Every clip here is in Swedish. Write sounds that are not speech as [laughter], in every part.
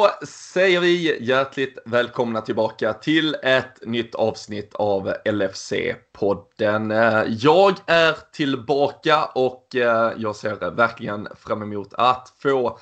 Då säger vi hjärtligt välkomna tillbaka till ett nytt avsnitt av LFC-podden. Eh, jag är tillbaka och eh, jag ser verkligen fram emot att få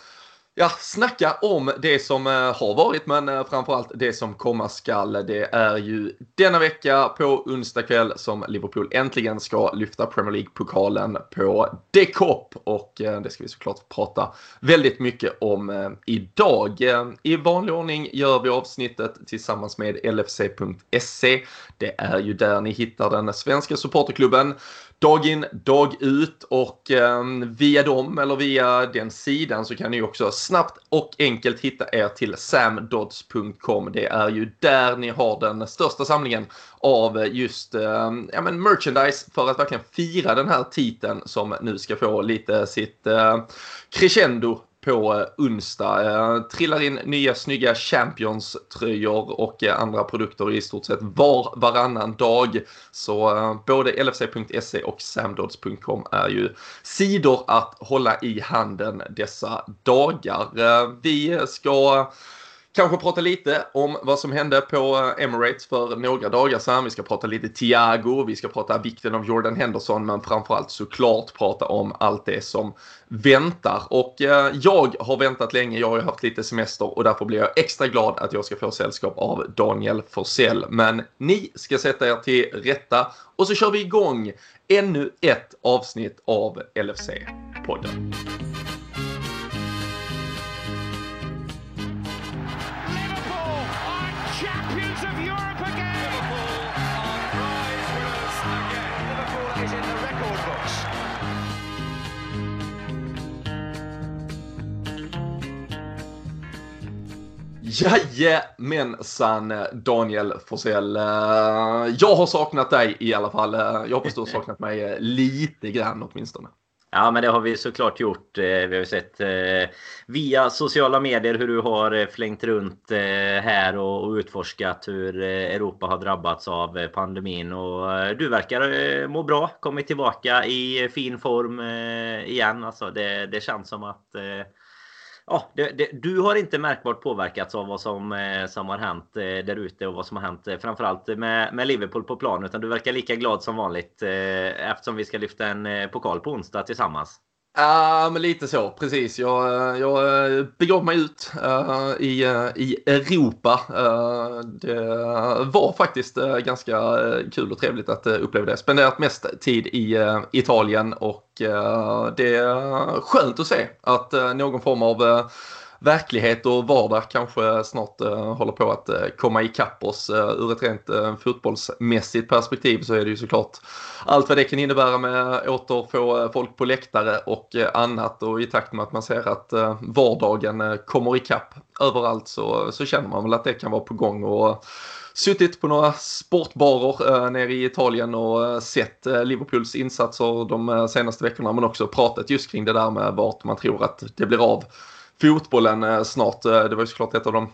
ja, snacka om det som eh, har varit men eh, framförallt det som komma skall. Det är ju denna vecka på onsdag kväll som Liverpool äntligen ska lyfta Premier League-pokalen på Decop och eh, det ska vi såklart prata väldigt mycket om idag. I vanlig ordning gör vi avsnittet tillsammans med LFC.se. Det är ju där ni hittar den svenska supporterklubben dag in, dag ut och eh, via dem eller via den sidan så kan ni också snabbt och enkelt hitta er till samdods.com. Det är ju där ni har den största samlingen av just eh, ja, men merchandise för att verkligen fira den här titeln som nu ska få lite sitt eh, crescendo på eh, onsdag. Eh, trillar in nya snygga Champions-tröjor och eh, andra produkter i stort sett var varannan dag. Så både LFC.se och samdods.com är ju sidor att hålla i handen dessa dagar. Vi ska kanske prata lite om vad som hände på eh, Emirates för några dagar sedan. Vi ska prata lite Thiago, vi ska prata vikten av Jordan Henderson, men framförallt såklart prata om allt det som väntar. Och eh, jag har väntat länge, jag har ju haft lite semester och därför blir jag extra glad att jag ska få sällskap av Daniel Forsell. Men ni ska sätta er till rätta och så kör vi igång ännu ett avsnitt av LFC-podden. Jajamensan Daniel Forsell. Jag har saknat dig i alla fall. Jag hoppas du har saknat mig lite grann åtminstone. Ja, men det har vi såklart gjort. Eh, vi har sett eh, via sociala medier hur du har eh, flängt runt här och utforskat hur Europa har drabbats av pandemin. Och du verkar må bra, kommit tillbaka i fin form igen. Alltså det, det känns som att ja, det, det, du har inte märkbart påverkats av vad som, eh, som har hänt eh, där ute och vad som har hänt eh, framförallt med, med Liverpool på plan. Utan du verkar lika glad som vanligt eh, eftersom vi ska lyfta en eh, pokal på onsdag tillsammans. Ja, men lite så. Precis. Jag, jag eh, begav mig ut uh, i, eh, i Europa. Uh, det var faktiskt uh, ganska kul och trevligt att uppleva det. Spenderat mest tid i Italien och det är skönt att se att någon form av verklighet och vardag kanske snart eh, håller på att eh, komma ikapp oss. Eh, ur ett rent fotbollsmässigt perspektiv så är det ju såklart allt vad det kan innebära med återfå folk på läktare och annat. Och i takt med att man ser att vardagen kommer ikapp överallt så, så känner man väl att det kan vara på gång. Och suttit på några sportbarer eh, nere i Italien och sett eh, Liverpools insatser de senaste veckorna men också pratat just kring det där med vart man tror att det blir av fotbollen snart. Eh, det var ju såklart ett av de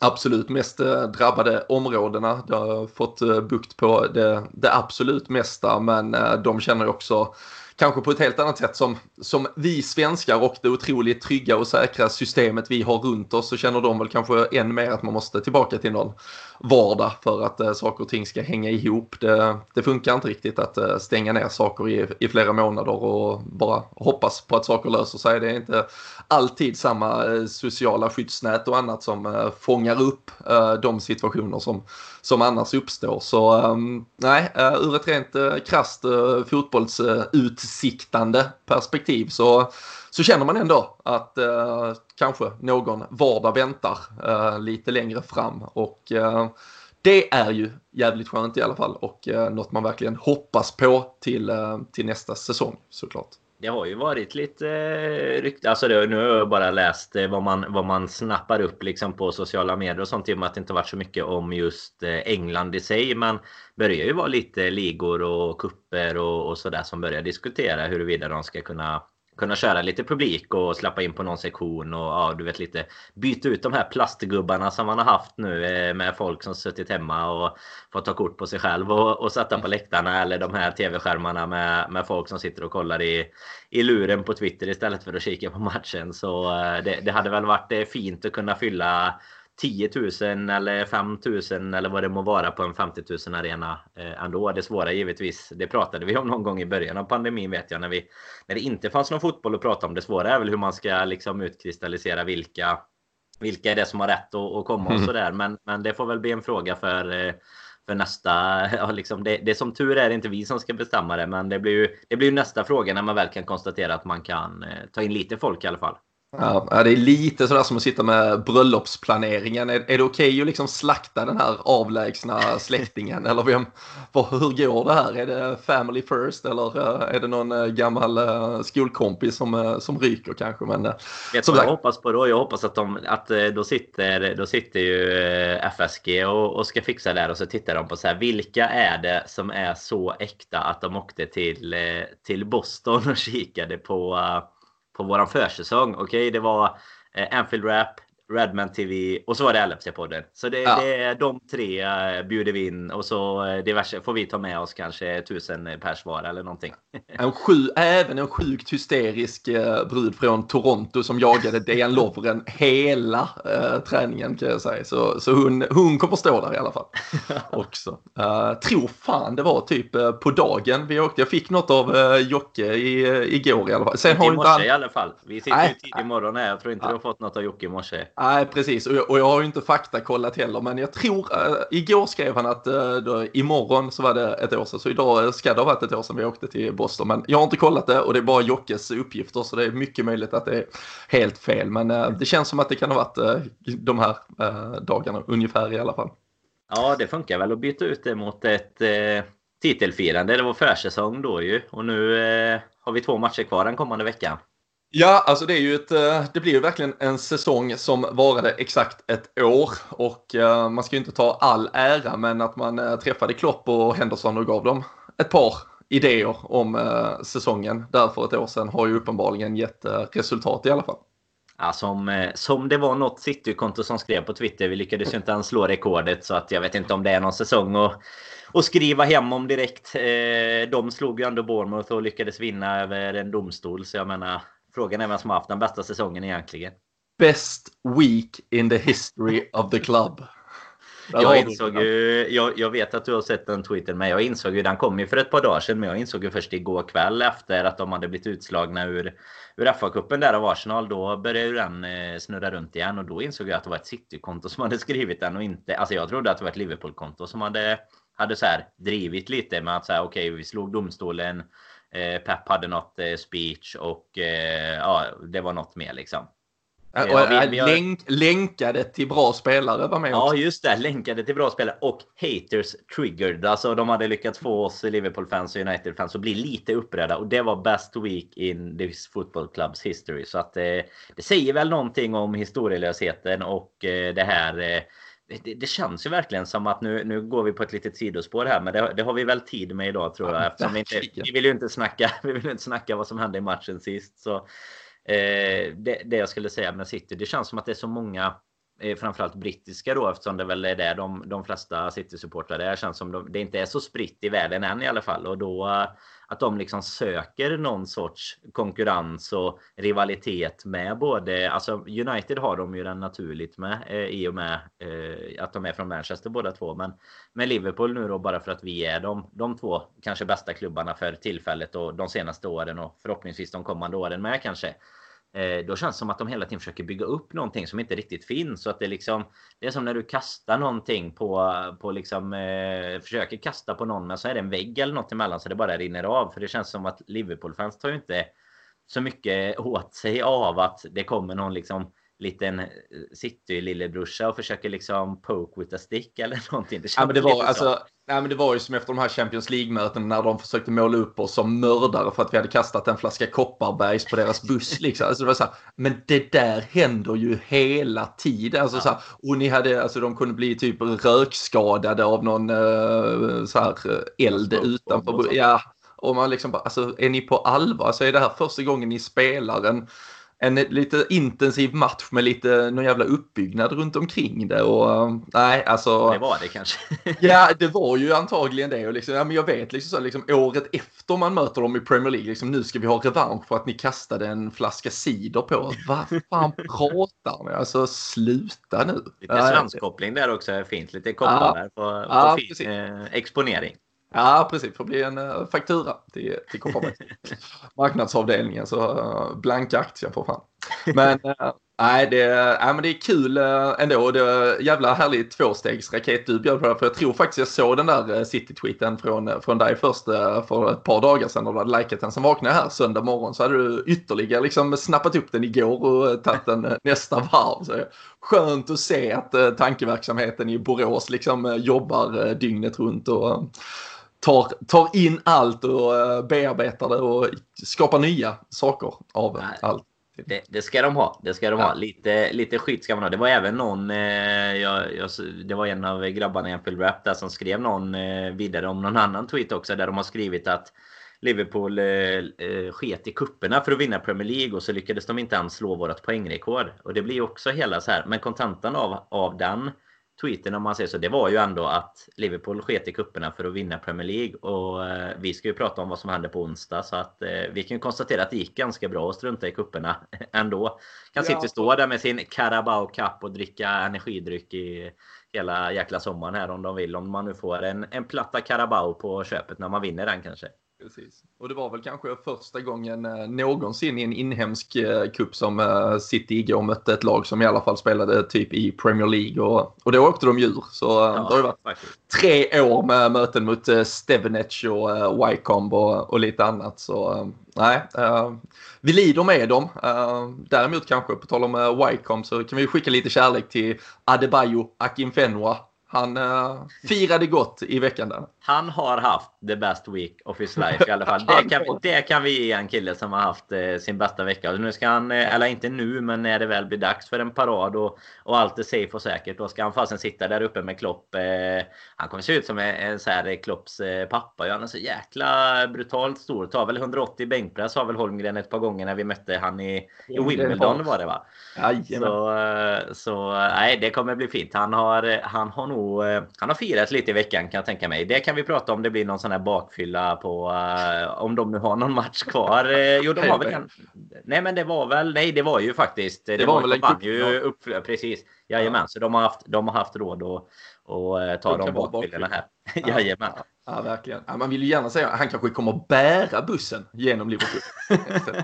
absolut mest eh, drabbade områdena. Det har fått eh, bukt på det, det absolut mesta men de känner ju också kanske på ett helt annat sätt som, som vi svenskar och det otroligt trygga och säkra systemet vi har runt oss så känner de väl kanske än mer att man måste tillbaka till någon vardag för att eh, saker och ting ska hänga ihop. Det, det funkar inte riktigt att eh, stänga ner saker i, i flera månader och bara hoppas på att saker löser sig. Det är inte alltid samma eh, sociala skyddsnät och annat som eh, fångar upp eh, de situationer som, som annars uppstår. Så ehm, nej, eh, ur ett rent eh, krasst eh, fotbollsutsiktande perspektiv så så känner man ändå att eh, kanske någon vardag väntar eh, lite längre fram. Och eh, det är ju jävligt skönt i alla fall och eh, något man verkligen hoppas på till, eh, till nästa säsong såklart. Det har ju varit lite eh, rykte. Alltså det, nu har jag bara läst eh, vad man, vad man snappar upp liksom på sociala medier och sånt. I och med att det inte varit så mycket om just eh, England i sig. Men börjar ju vara lite ligor och kupper och, och sådär som börjar diskutera huruvida de ska kunna kunna köra lite publik och släppa in på någon sektion och ja, du vet lite byta ut de här plastgubbarna som man har haft nu eh, med folk som suttit hemma och fått ta kort på sig själv och, och sätta på läktarna eller de här tv-skärmarna med, med folk som sitter och kollar i, i luren på Twitter istället för att kika på matchen. Så eh, det, det hade väl varit eh, fint att kunna fylla 10 000 eller 5 000 eller vad det må vara på en 50 000 arena eh, ändå. Det svåra givetvis, det pratade vi om någon gång i början av pandemin vet jag när, vi, när det inte fanns någon fotboll att prata om. Det svåra är väl hur man ska liksom utkristallisera vilka, vilka är det som har rätt att, att komma och mm. sådär. Men, men det får väl bli en fråga för eh, för nästa, [laughs] ja, liksom det, det som tur är inte vi som ska bestämma det, men det blir ju det blir nästa fråga när man väl kan konstatera att man kan eh, ta in lite folk i alla fall. Ja, det är lite sådär som att sitta med bröllopsplaneringen. Är, är det okej okay att liksom slakta den här avlägsna släktingen? eller vem, vad, hur går det här? Är det family first eller eh, är det någon eh, gammal uh, skolkompis som, som ryker kanske? Men, Vet vad jag hoppas på då? Jag hoppas att, de, att då, sitter, då sitter ju FSG och, och ska fixa det här och så tittar de på så här, vilka är det som är så äkta att de åkte till, till Boston och kikade på på våran försäsong. Okej, okay, det var eh, Anfield Rap, Redman TV och så var det LFC-podden. Så det, ja. det är de tre uh, bjuder vi in och så uh, diverse får vi ta med oss kanske tusen pers var eller någonting. [laughs] En sju, även en sjukt hysterisk uh, brud från Toronto som jagade DN Lovren hela uh, träningen kan jag säga. Så, så hon, hon kommer stå där i alla fall. [laughs] också. Uh, tror fan det var typ på dagen vi åkte. Jag fick något av Jocke i, igår i alla fall. Sen har I morse inte... i alla fall. Vi sitter ju tidigt morgon här. Jag tror inte du har fått något av Jocke i morse. Nej, precis. Och jag, och jag har ju inte faktakollat heller, men jag tror, äh, igår skrev han att äh, då, imorgon så var det ett år sedan, så idag eh, ska det ha varit ett år sedan vi åkte till Boston. Men jag har inte kollat det och det är bara Jockes uppgifter, så det är mycket möjligt att det är helt fel. Men äh, det känns som att det kan ha varit äh, de här dagarna ungefär i alla fall. Ja, det funkar väl att byta ut det mot ett titelfirande. Det var försäsong då ju och nu har vi två matcher kvar den kommande veckan. Ja, alltså det är ju ett, eh, det blir ju verkligen en säsong som varade exakt ett år och eh, man ska ju inte ta all ära men att man eh, träffade Klopp och Henderson och gav dem ett par idéer om säsongen där för ett år sedan har ju uppenbarligen gett resultat i alla fall. Ja, som, som det var något City-konto som skrev på Twitter. Vi lyckades ju inte ens slå rekordet så att jag vet inte om det är någon säsong att, att skriva hem om direkt. De slog ju ändå Bournemouth och lyckades vinna över en domstol så jag menar Frågan är vem som har haft den bästa säsongen egentligen. Best week in the history of the club. [laughs] jag insåg ju, jag, jag, vet att du har sett den tweeten men jag insåg ju, den kom ju för ett par dagar sedan men jag insåg ju först igår kväll efter att de hade blivit utslagna ur, ur FA-cupen där av Arsenal. Då började den eh, snurra runt igen och då insåg jag att det var ett City-konto som hade skrivit den och inte, alltså jag trodde att det var ett Liverpool-konto som hade, hade så här drivit lite med att säga okej okay, vi slog domstolen Eh, Pep hade något eh, speech och eh, ja, det var något mer liksom. Och vi, vi har... länk, länkade till bra spelare var med Ja, också. just det. Länkade till bra spelare och haters triggered. Alltså de hade lyckats få oss Liverpool-fans och United-fans att bli lite upprörda. Och det var best week in this football clubs history. Så att eh, det säger väl någonting om historielösheten och eh, det här eh, det, det, känns ju verkligen som att nu, nu går vi på ett litet sidospår här, men det, det har vi väl tid med idag tror jag. Eftersom vi, inte, vi vill ju inte snacka, [laughs] vi vill inte snacka vad som hände i matchen sist. Så, eh, det, det jag skulle säga med City, det känns som att det är så många eh, framförallt brittiska då eftersom det väl är där de, de flesta City-supportrar är. Känns som de, det inte är så spritt i världen än i alla fall och då att de liksom söker någon sorts konkurrens och rivalitet med både, alltså United har de ju den naturligt med eh, i och med eh, att de är från Manchester båda två. Men med Liverpool nu då bara för att vi är de, de två kanske bästa klubbarna för tillfället och de senaste åren och förhoppningsvis de kommande åren med kanske. Eh, då känns det som att de hela tiden försöker bygga upp någonting som inte riktigt finns. Så att det, liksom, det är som när du kastar någonting på, på liksom, eh, försöker kasta på någon men så är det en vägg eller något emellan så det bara rinner av. För det känns som att Liverpool-fans tar ju inte så mycket åt sig av att det kommer någon liksom liten eh, City-lillebrorsa och försöker liksom poke with a stick eller [laughs] någonting. Det, ja, men det, var, alltså, nej, men det var ju som efter de här Champions League-mötena när de försökte måla upp oss som mördare för att vi hade kastat en flaska Kopparbergs på deras buss. [laughs] Liksom. Alltså, det var så här, men det där händer ju hela tiden. Alltså, ja. så här, och ni hade, alltså, de kunde bli typ rökskadade av någon uh, så här, eld utanför. Ja, Och man liksom bara, alltså är ni på allvar? Alltså är det här första gången ni spelar en en lite intensiv match med lite någon jävla uppbyggnad runt omkring det. Och, nej, alltså, det var det kanske. [laughs] ja, det var ju antagligen det. Och liksom, ja, men jag vet liksom, så, liksom, året efter man möter dem i Premier League, liksom, nu ska vi ha revansch för att ni kastade en flaska cider på oss. Vad fan [laughs] pratar ni? Alltså sluta nu. Lite svenskkoppling där också är fint. Lite kopplar ja, på, på ja, fin eh, exponering. Ja, precis. Det får bli en uh, faktura till, till [laughs] Marknadsavdelningen, så uh, blanka aktier för fan. Men uh, nej, det, nej, men det är kul ändå. Det är jävla härlig tvåstegsraket du bjöd på. För jag tror faktiskt jag såg den där City-tweeten från, från dig först för ett par dagar sedan. Och du hade likat den. Sen vaknade jag här söndag morgon så hade du ytterligare liksom snappat upp den igår och tagit den nästa varv. Så skönt att se att tankeverksamheten i Borås liksom jobbar dygnet runt. och tar, tar in allt och uh, bearbetar det och skapar nya saker av Nej. allt. Det, det, ska de ha. Det ska de ja. ha. Lite, lite skit ska man ha. Det var även någon, eh, jag, jag, det var en av grabbarna i Apple Rap där som skrev någon eh, vidare om någon annan tweet också där de har skrivit att Liverpool eh, eh, sket i kupperna för att vinna Premier League och så lyckades de inte ens slå vårt poängrekord. Och det blir också hela så här, men kontantan av, av den tweeten om man säger så, det var ju ändå att Liverpool sket i kupperna för att vinna Premier League. Och eh, vi ska ju prata om vad som hände på onsdag. Så att eh, vi kan konstatera att det gick ganska bra att strunta i kupperna [laughs] ändå. Kan ja. City stå där med sin Carabao Cup och dricka energidryck i hela jäkla sommaren här om de vill. Om man nu får en, en platta Carabao på köpet när man vinner den kanske. Precis. Och det var väl kanske första gången eh, någonsin i en inhemsk eh, cup som eh, City igår mötte ett lag som i alla fall spelade typ i Premier League. Och, och då åkte de djur. Så ja, det har ju varit faktiskt. tre år med möten mot Stevenage och Wycombe och, och lite annat. Så nej, vi lider med dem. däremot kanske, på tal om Wycombe, så kan vi skicka lite kärlek till Adebayo Akinfenwa han firade gott i veckan där. Han har haft the best week of his [laughs] life i alla fall. Det kan, vi, det kan vi ge en kille som har haft uh, sin bästa vecka. Nu ska han, uh, eller inte nu, men när det väl blir dags för en parad och, och allt är safe och säkert. Då ska han fasen sitta där uppe med Klopp. han kommer se ut som en, en så här Klopps pappa. Han är så jäkla brutalt stor. Tar väl 180 bänkpress har väl Holmgren ett par gånger när vi mötte han i, i Wimbledon var det va? Så, så nej, det kommer bli fint. Han har, han har nog eh, han har firat lite i veckan kan jag tänka mig. Det kan vi prata om det blir någon sån här bakfylla på uh, om de nu har någon match kvar. Uh, jo, de har väl en, Nej, men det var väl nej, det var ju faktiskt. Det, det var, var väl en ju upp, precis. Jajamän, ja. så de har haft, de har haft råd att och, uh, ta de bakfyllorna här. Ja. [laughs] Jajamän. Ja, ja, verkligen. Man vill ju gärna säga att han kanske kommer bära bussen genom Liverpool. [laughs]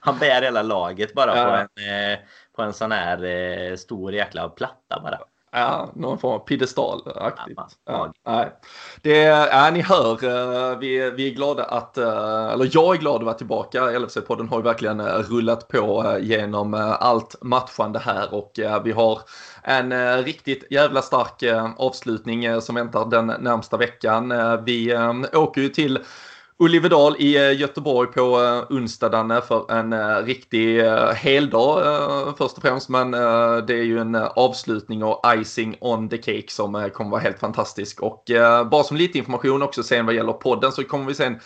han bär hela laget bara på en på en sån här stor jäkla platta bara. Ja, någon form av piedestalaktigt. Ja, det, ja, ni hör, eh, vi, vi är glada att, eh, eller jag är glad att vara tillbaka. LFC-podden har ju verkligen eh, rullat på genom allt matchande här och vi har en riktigt jävla stark avslutning som väntar den närmsta veckan. Vi åker ju till Olivedal i eh, Göteborg på eh, onsdag Danne för en eh, riktig heldag först och främst. Men det är ju en avslutning och icing on the cake som kommer vara helt fantastisk. Och bara som lite information också sen vad gäller podden så kommer vi sen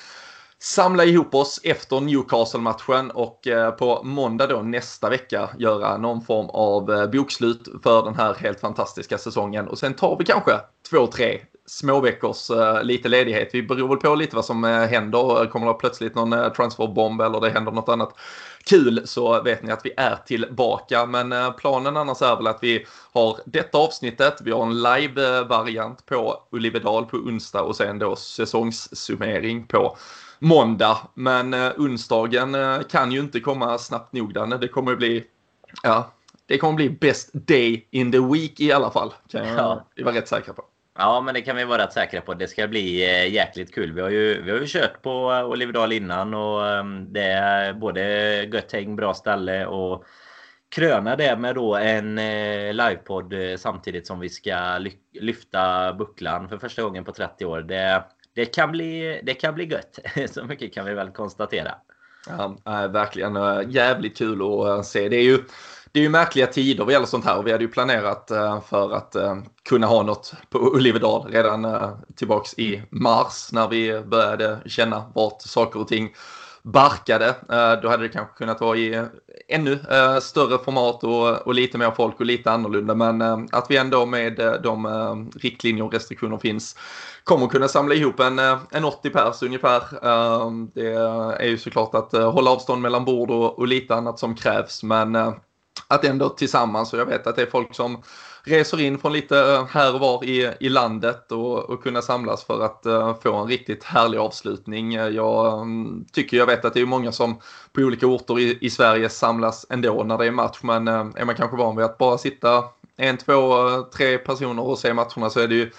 samla ihop oss efter Newcastle-matchen och på måndag då nästa vecka göra någon form av bokslut för den här helt fantastiska säsongen. Och sen tar vi kanske två, tre småveckors uh, lite ledighet. Vi beror väl på lite vad som uh, händer. Kommer det plötsligt någon uh, transferbomb eller det händer något annat kul så vet ni att vi är tillbaka. Men planen annars är väl att vi har detta avsnittet. Vi har en live-variant på Olivedal på onsdag och sen då säsongssummering på måndag. Men onsdagen kan ju inte komma snabbt nog Danne. Det kommer bli, ja, det kommer bli best day in the week i alla fall. Kan jag ja. vara rätt säker på. Ja, men det kan vi vara rätt säkra på. Det ska bli eh, jäkligt kul. Vi har ju, vi har ju kört på Oliverdal innan och ehm, det är både gött häng, bra ställe och kröna det med då en eh, livepodd eh, samtidigt som vi ska lyfta bucklan för första gången på 30 år. Det, det, kan, bli, det kan bli gött. [laughs] Så mycket kan vi väl konstatera. Ja, verkligen jävligt kul att se. Det är ju det är ju märkliga tider vad gäller sånt här och vi hade ju planerat eh, för att eh, kunna ha något på Ulrivedal redan eh, tillbaks i mars när vi började känna vart saker och ting barkade. Då hade det kanske kunnat vara i ännu större format och, och lite mer folk och lite annorlunda. Men att vi ändå med de riktlinjer och restriktioner finns kommer kunna samla ihop en, en 80 pers ungefär. Det är ju såklart att hålla avstånd mellan bord och, och lite annat som krävs. Men att ändå tillsammans, och jag vet att det är folk som reser in från lite eh, här och var i, i landet och, och kunna samlas för att uh, få en riktigt härlig avslutning. Jag um, tycker jag vet att det är många som på olika orter i, i Sverige samlas ändå när det är match men uh, är man kanske van vid att bara sitta en, två, tre personer och se matcherna så är det ju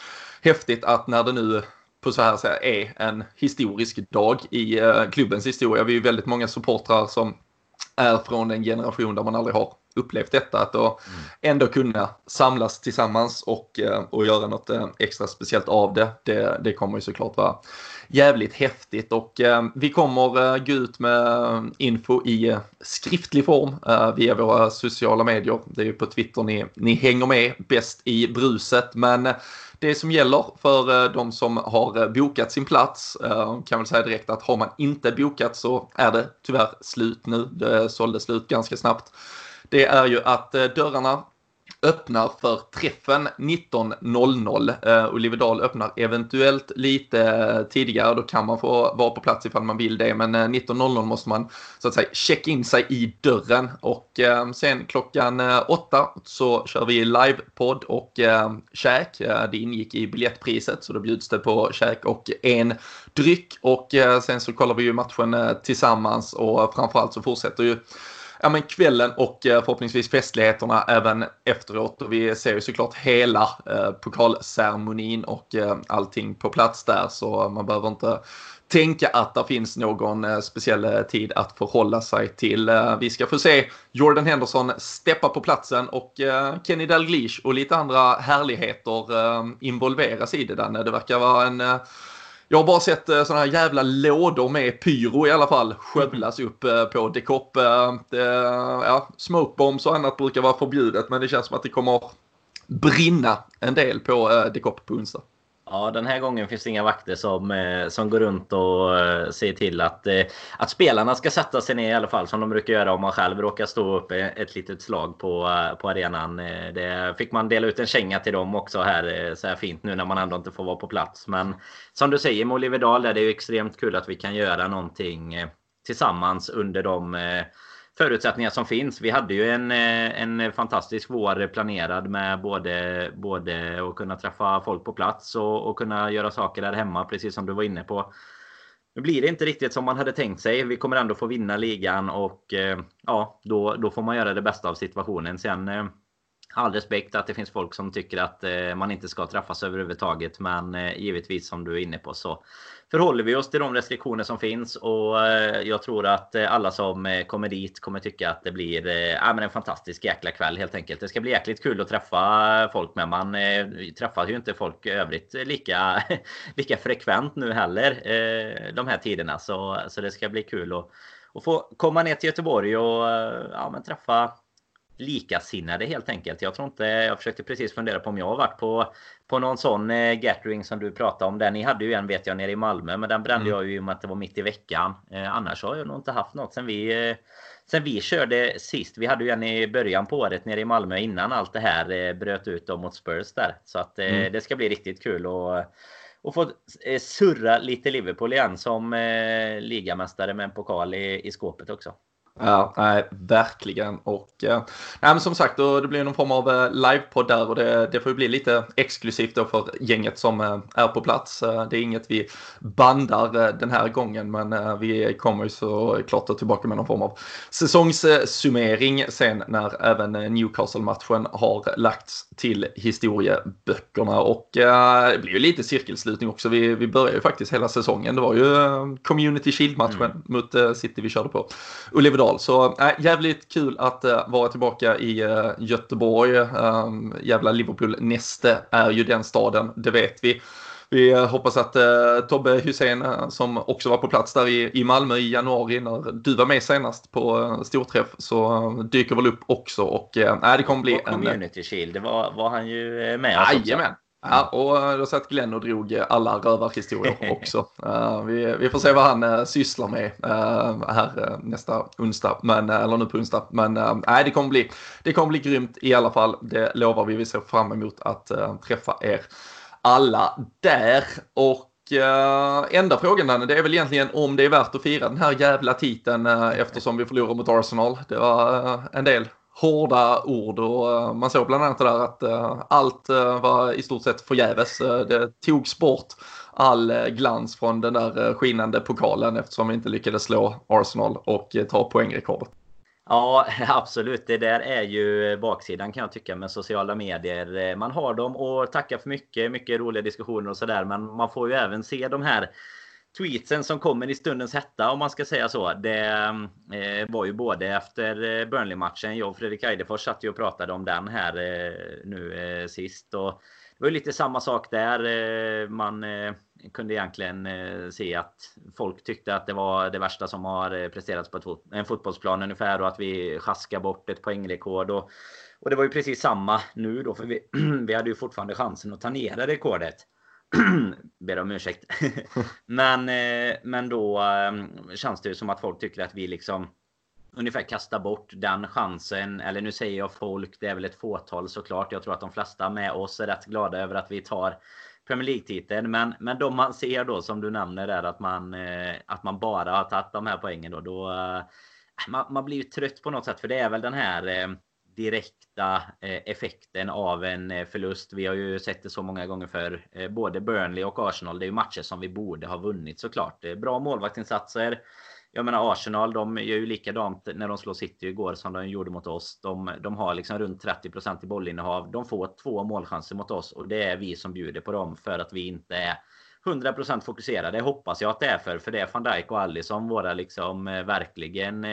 häftigt att när det nu på så här sätt är en historisk dag i uh, klubbens historia. Vi är ju väldigt många supportrar som är från en generation där man aldrig har upplevt detta. Att då mm. ändå kunna samlas tillsammans och, eh, och göra något eh, extra speciellt av det. Det, det kommer ju såklart vara jävligt häftigt och eh, vi kommer gå ut med info i skriftlig form via våra sociala medier. Det är ju på Twitter ni, ni hänger med bäst i bruset men det som gäller för eh, de som har eh, bokat sin plats eh, kan väl säga direkt att har man inte bokat så är det tyvärr slut nu. Det sålde slut ganska snabbt det är ju att dörrarna öppnar för träffen 19.00. Eh, Oliver Dahl öppnar eventuellt lite eh, tidigare, då kan man få vara på plats ifall man vill det, men eh, 19.00 måste man så att säga checka in sig i dörren. Och sen klockan uh, åtta så kör vi livepodd och käk. Det ingick i biljettpriset så då bjuds det på käk och en dryck. Och sen så kollar vi ju matchen tillsammans. Och framförallt så fortsätter ju ja, men kvällen och eh, förhoppningsvis festligheterna även efteråt. Och vi ser ju såklart hela eh, pokalceremonin och eh, allting på plats där så man behöver inte tänka att det finns någon eh, speciell eh, tid att förhålla sig till. Eh, vi ska få se Jordan Henderson steppa på platsen och eh, Kenny Dalglish och lite andra härligheter involveras i det där. Det verkar vara en jag har bara sett eh, sådana här jävla lådor med pyro i alla fall skövlas upp eh, på Decop. Eh, ja, smokebombs och annat brukar vara förbjudet men det känns som att det kommer brinna en del på Decop på onsdag. Ja, den här gången finns det inga vakter som, eh, som går runt och eh, ser till att, eh, att spelarna ska sätta sig ner i alla fall som de brukar göra om man själv råkar stå upp ett litet slag på, eh, på arenan. Det fick man dela ut en känga till dem också här så här fint nu när man ändå inte får vara på plats. Men som du säger med Oliverdal är det ju extremt kul att vi kan göra någonting tillsammans under de förutsättningar som finns. Vi hade ju en, eh, en fantastisk vår planerad med både, både att kunna träffa folk på plats och, och kunna göra saker där hemma, precis som du var inne på. Nu blir det inte riktigt som man hade tänkt sig. Vi kommer ändå få vinna ligan och eh, ja, då, då får man göra det bästa av situationen. Sen eh, all respekt att det finns folk som tycker att eh, man inte ska träffas överhuvudtaget. Men eh, givetvis som du är inne på så förhåller vi oss till de restriktioner som finns och eh, jag tror att alla som kommer dit kommer tycka att det blir ja, men en fantastisk jäkla kväll helt enkelt. Det ska bli jäkligt kul att träffa folk med. Man träffar ju inte folk i övrigt lika, [laughs] lika frekvent nu heller de här tiderna. Så, så det ska bli kul att, att få komma ner till Göteborg och ja, men träffa likasinnade helt enkelt. Jag tror inte, jag försökte precis fundera på om jag har varit på, på någon sån eh, gathering som du pratade om. Den ni hade ju en vet jag nere i Malmö, men den brände mm. jag ju i och med att det var mitt i veckan. Eh, annars har jag nog inte haft något sen vi eh, Sen vi körde sist, vi hade ju en i början på året nere i Malmö innan allt det här eh, bröt ut då mot Spurs där. Så att eh, mm. det ska bli riktigt kul och och få eh, surra lite Liverpool igen som ligamästare med en pokal i, i skåpet också. Ja, nej, verkligen. Och eh, nej, men som sagt, då, det blir någon form av eh, livepodd där och det, det får ju bli lite exklusivt då för gänget som eh, är på plats. Eh, det är inget vi bandar den här gången, men vi kommer ju såklart tillbaka med någon form av säsongssummering sen när även Newcastle-matchen har lagts till historieböckerna. Och det blir ju lite cirkelslutning också. Vi, vi börjar ju faktiskt hela säsongen. Det var ju Community Shield-matchen mm. mot City vi körde på. Oliver Dahl. Så äh, jävligt kul att äh, vara tillbaka i äh, Göteborg. Ähm, jävla Liverpool-näste är ju den staden, det vet vi. vi hoppas att eh, Tobbe Hussein eh, som också var på plats där i, i Malmö i januari när du var med senast på eh, storträff så eh, dyker väl upp också och eh, det kommer bli en... Community Shield, det var, var han ju med Jajamän. Ja, och då satt Glenn och drog alla rövarhistorier [laughs] också. Uh, vi, vi, får se vad han uh, sysslar med uh, här nästa onsdag, men, eller nu på onsdag. Men nej, det, kommer bli, det kommer bli grymt i alla fall. Det lovar vi. Vi ser fram emot att träffa er alla där. Och enda frågan Danne, det är väl egentligen om det är värt att fira den här jävla titeln eftersom vi förlorar mot Arsenal. Det var en del hårda ord och eh, man såg bland annat det där att eh, allt eh, var i stort sett förgäves. det togs bort all glans från den där skinande pokalen eftersom vi inte lyckades slå Arsenal och ta poängrekordet. Ja, [laughs] absolut. Det där är ju baksidan kan jag tycka med sociala medier. Man har dem och tackar för mycket, mycket roliga diskussioner och sådär. Men man får ju även se de här tweetsen som kommer i stundens hetta om man ska säga så. Det eh, var ju både efter eh, Burnley-matchen. Jag och Fredrik Eidefors satt ju och pratade om den här eh, nu eh, sist. Och det var ju lite samma sak där. Eh, man eh, kunde egentligen eh, se att folk tyckte att det var det värsta som har eh, presterats på en fotbollsplan ungefär och att vi sjaskar bort ett poängrekord. Och, och det var ju precis samma nu då för vi, [clears throat] vi hade ju fortfarande chansen att ta ner det rekordet. [clears throat] Ber om ursäkt. [laughs] men, eh, men då ehm, känns det ju som att folk tycker att vi liksom ungefär kastar bort den chansen. Eller nu säger jag folk, det är väl ett fåtal såklart. Jag tror att de flesta med oss är rätt glada över att vi tar Premier League-titeln. Men, men de man ser då som du nämner är att man, eh, att man bara har tagit de här poängen då. då eh, man, man blir ju trött på något sätt för det är väl den här eh, direkta eh, effekten av en eh, förlust. Vi har ju sett det så många gånger för eh, både Burnley och Arsenal. Det är ju matcher som vi borde ha vunnit såklart. Bra målvaktinsatser jag menar Arsenal, de gör ju likadant när de slår City igår som de gjorde mot oss. De, de har liksom runt 30% i bollinnehav. De får två målchanser mot oss och det är vi som bjuder på dem för att vi inte är 100% fokuserade. Hoppas jag att det är för. För det är van Dijk och Alisson våra liksom verkligen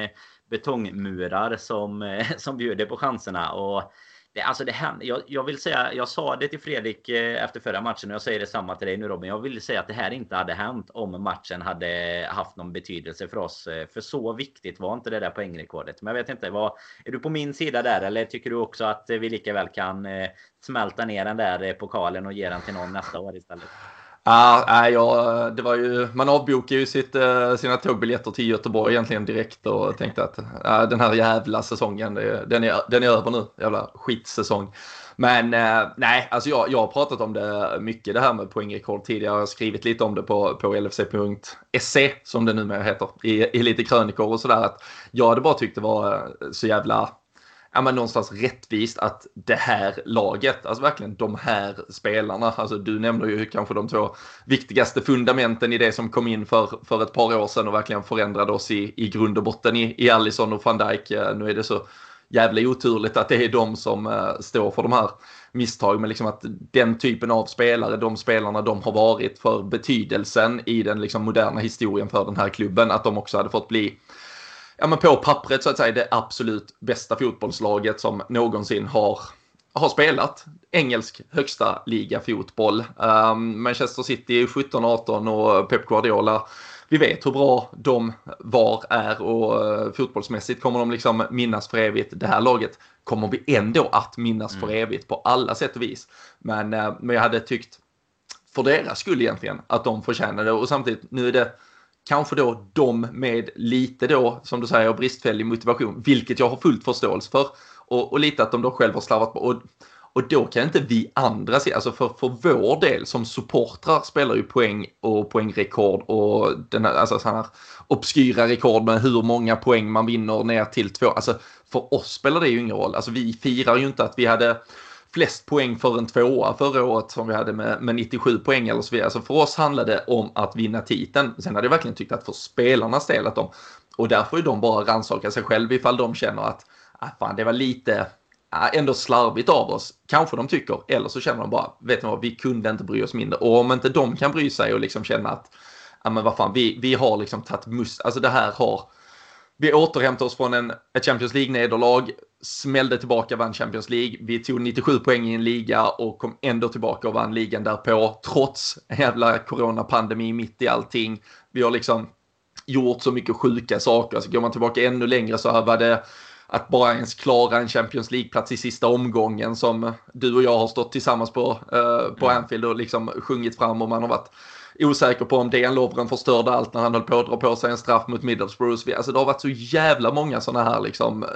betongmurar som, eh, som bjuder på chanserna. Och det, alltså det händer, jag, jag, vill säga, jag sa det till Fredrik eh, efter förra matchen och jag säger detsamma till dig nu Robin. Jag vill säga att det här inte hade hänt om matchen hade haft någon betydelse för oss. Eh, för så viktigt var inte det där poängrekordet. Men jag vet inte, vad, är du på min sida där eller tycker du också att vi lika väl kan smälta ner den där pokalen och ge den till någon nästa år istället? Ja, ja, det var ju, man avbokade ju sitt, eh, sina tågbiljetter till Göteborg egentligen direkt och tänkte att ja, den här jävla säsongen, den är, den är över nu. Jävla skitsäsong. Men eh, nej, alltså jag, jag har pratat om det mycket det här med poängrekord tidigare. Jag har skrivit lite om det på, på lfc.se som det numera heter i, i lite krönikor och sådär. Att jag hade bara tyckt det var eh, så jävla ja, men någonstans rättvist att det här laget, alltså verkligen de här spelarna, alltså du nämnde ju kanske de två viktigaste fundamenten i det som kom in för, för ett par år sedan och verkligen förändrade oss i, i grund och botten i, i Allison och van Dijk. Eh, nu är det så jävla oturligt att det är de som eh, står för de här misstag, men liksom att den typen av spelare, de spelarna de har varit för betydelsen i den liksom moderna historien för den här klubben, att de också hade fått bli ja, men på pappret så att säga det absolut bästa fotbollslaget som någonsin har, har spelat engelsk högsta liga fotboll. Um, Manchester City 17-18 och Pep Guardiola vi vet hur bra de var, är och uh, fotbollsmässigt kommer de liksom minnas för evigt. Det här laget kommer vi ändå att minnas mm. för evigt på alla sätt och vis. Men, uh, men jag hade tyckt för deras skull egentligen att de förtjänade det och samtidigt nu är det kanske då de med lite då, som du säger, bristfällig motivation, vilket jag har fullt förståelse för. Och, och lite att de då själva har slarvat på. Och, och då kan inte vi andra se, alltså för, för vår del som supportrar spelar ju poäng och poängrekord och den här, alltså sådana här obskyra rekord med hur många poäng man vinner ner till två. Alltså för oss spelar det ju ingen roll. Alltså vi firar ju inte att vi hade flest poäng för en tvåa förra året som vi hade med, med 97 poäng eller så vidare. Så för oss handlade det om att vinna titeln. Sen hade jag verkligen tyckt att för spelarnas del att de, och där får ju de bara rannsaka sig själv ifall de känner att ah, fan, det var lite ah, ändå slarvigt av oss. Kanske de tycker, eller så känner de bara, vet ni vad, vi kunde inte bry oss mindre. Och om inte de kan bry sig och liksom känna att, ja men vad fan, vi, vi har liksom tagit must, alltså det här har, vi återhämtar oss från en, ett Champions League-nederlag smällde tillbaka, vann Champions League. Vi tog 97 poäng i en liga och kom ändå tillbaka och vann ligan därpå, trots jävla coronapandemi mitt i allting. Vi har liksom gjort så mycket sjuka saker. Alltså går man tillbaka ännu längre så var det att bara ens klara en Champions League-plats i sista omgången som du och jag har stått tillsammans på, uh, på. Anfield och liksom sjungit fram och man har varit osäker på om DN Lovren förstörde allt när han höll på att dra på sig en straff mot Middlesbrough. Alltså det har varit så jävla många sådana här liksom, eh,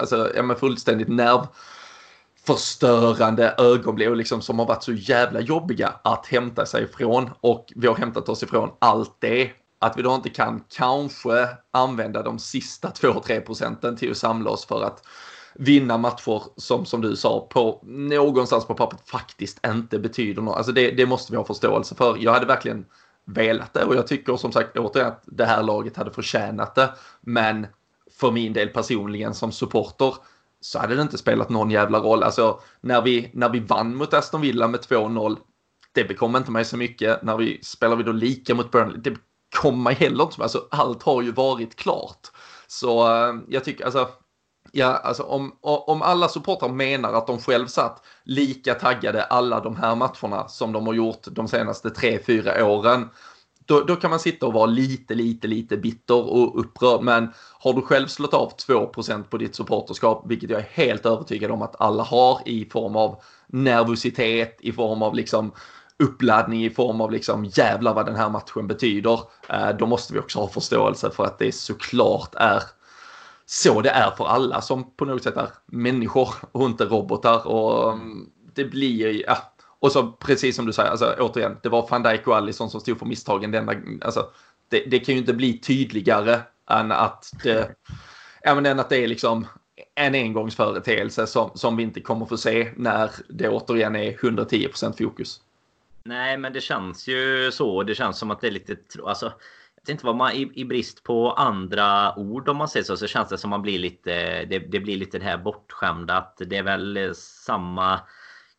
alltså ja men fullständigt nervförstörande ögonblick och liksom som har varit så jävla jobbiga att hämta sig ifrån och vi har hämtat oss ifrån allt det att vi då inte kan kanske använda de sista 2-3 procenten till att samla oss för att vinna matcher som, som du sa, på någonstans på pappret faktiskt inte betyder något. Alltså det, det måste vi ha förståelse för. Jag hade verkligen velat det och jag tycker som sagt återigen att det här laget hade förtjänat det. Men för min del personligen som supporter så hade det inte spelat någon jävla roll. Alltså när vi, när vi vann mot Aston Villa med 2-0, det bekom inte mig så mycket. När vi spelar vi då lika mot Burnley, det kom mig heller inte. Alltså allt har ju varit klart. Så eh, jag tycker, alltså Ja, alltså om, om alla supportrar menar att de själv satt lika taggade alla de här matcherna som de har gjort de senaste tre, fyra åren. Då, då kan man sitta och vara lite, lite, lite bitter och upprörd. Men har du själv slått av 2% på ditt supporterskap, vilket jag är helt övertygad om att alla har i form av nervositet, i form av liksom uppladdning i form av liksom jävlar vad den här matchen betyder. Eh, då måste vi också ha förståelse för att det såklart är så det är för alla som på något sätt är människor och inte robotar. Och mm, det blir, ja. Och så precis som du säger, alltså återigen, det var van Dijk och Allison som stod för misstagen. Denna, alltså, det, det kan ju inte bli tydligare än att det, även än att det är liksom en engångsföreteelse som, som vi inte kommer få se när det återigen är 110% fokus. Nej, men det känns ju så. Det känns som att det är lite... Alltså, vet inte vad man i, i, brist på andra ord om man säger så, så känns det som man blir lite, det, det blir lite det här bortskämda att det är väl eh, samma,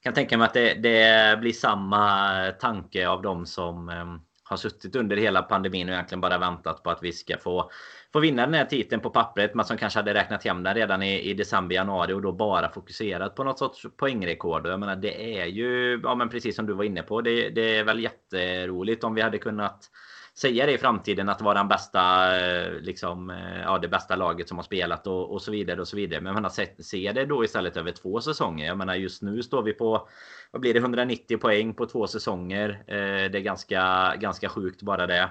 kan tänka mig att det, det blir samma tanke av dem som ehm, har suttit under hela pandemin och egentligen bara väntat på att vi ska få, få vinna den här titeln på pappret. Men som kanske hade räknat hem den redan i, i december, januari och då bara fokuserat på något sorts poängrekord. Jag menar det är ju, ja men precis som du var inne på, det, det är väl jätteroligt om vi hade kunnat säga det i framtiden att vara den bästa, eh, liksom, eh, ja, det bästa laget som har spelat och, och så vidare och så vidare. Men man har sett, se det då istället över två säsonger. Jag menar just nu står vi på, vad blir det, 190 poäng på två säsonger. Eh, det är ganska, ganska sjukt bara det.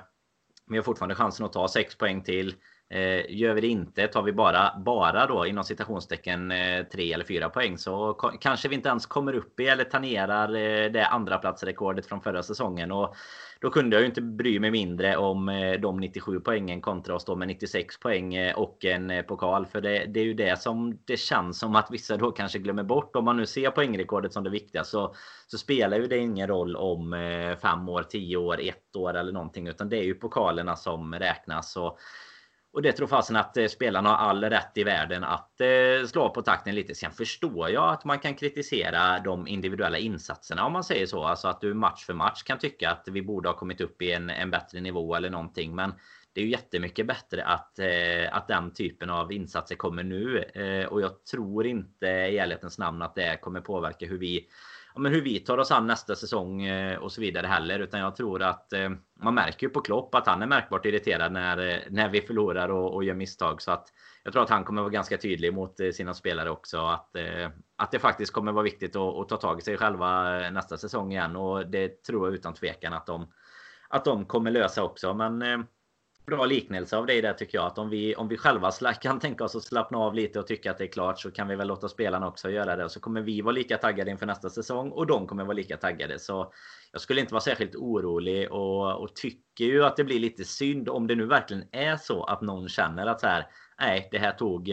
Vi har fortfarande chansen att ta sex poäng till. Eh, gör vi det inte, tar vi bara, bara då inom citationstecken eh, tre eller fyra poäng så kanske vi inte ens kommer upp i eller tangerar eh, det andra platsrekordet från förra säsongen. Och då kunde jag ju inte bry mig mindre om eh, de 97 poängen kontra oss då med 96 poäng eh, och en eh, pokal. För det, det, är ju det som det känns som att vissa då kanske glömmer bort. Om man nu ser poängrekordet som det viktiga så, så spelar ju det ingen roll om eh, fem år, tio år, ett år eller någonting. Utan det är ju pokalerna som räknas. Och och det tror fasen att eh, spelarna har all rätt i världen att eh, slå på takten lite. Sen förstår jag att man kan kritisera de individuella insatserna om man säger så. Alltså att du match för match kan tycka att vi borde ha kommit upp i en, en bättre nivå eller någonting. Men det är ju jättemycket bättre att, eh, att den typen av insatser kommer nu. Och jag tror inte i ärlighetens namn att det kommer påverka hur vi men hur vi tar oss an nästa säsong eh, och så vidare heller. Utan jag tror att eh, man märker ju på Klopp att han är märkbart irriterad när, eh, när vi förlorar och, och gör misstag. Så att jag tror att han kommer vara ganska tydlig mot sina spelare också. Att, att det faktiskt kommer vara viktigt att, att ta tag i sig själva nästa säsong igen. Och det tror jag utan tvekan att de, att de kommer lösa också. Men bra liknelse av dig där tycker jag. Att om vi, om vi själva kan tänka oss att slappna av lite och tycka att det är klart så kan vi väl låta spelarna också göra det. Och så kommer vi vara lika taggade inför nästa säsong och de kommer vara lika taggade. Så jag skulle inte vara särskilt orolig och, och tycker ju att det blir lite synd om det nu verkligen är så att någon känner att så här, nej, det här tog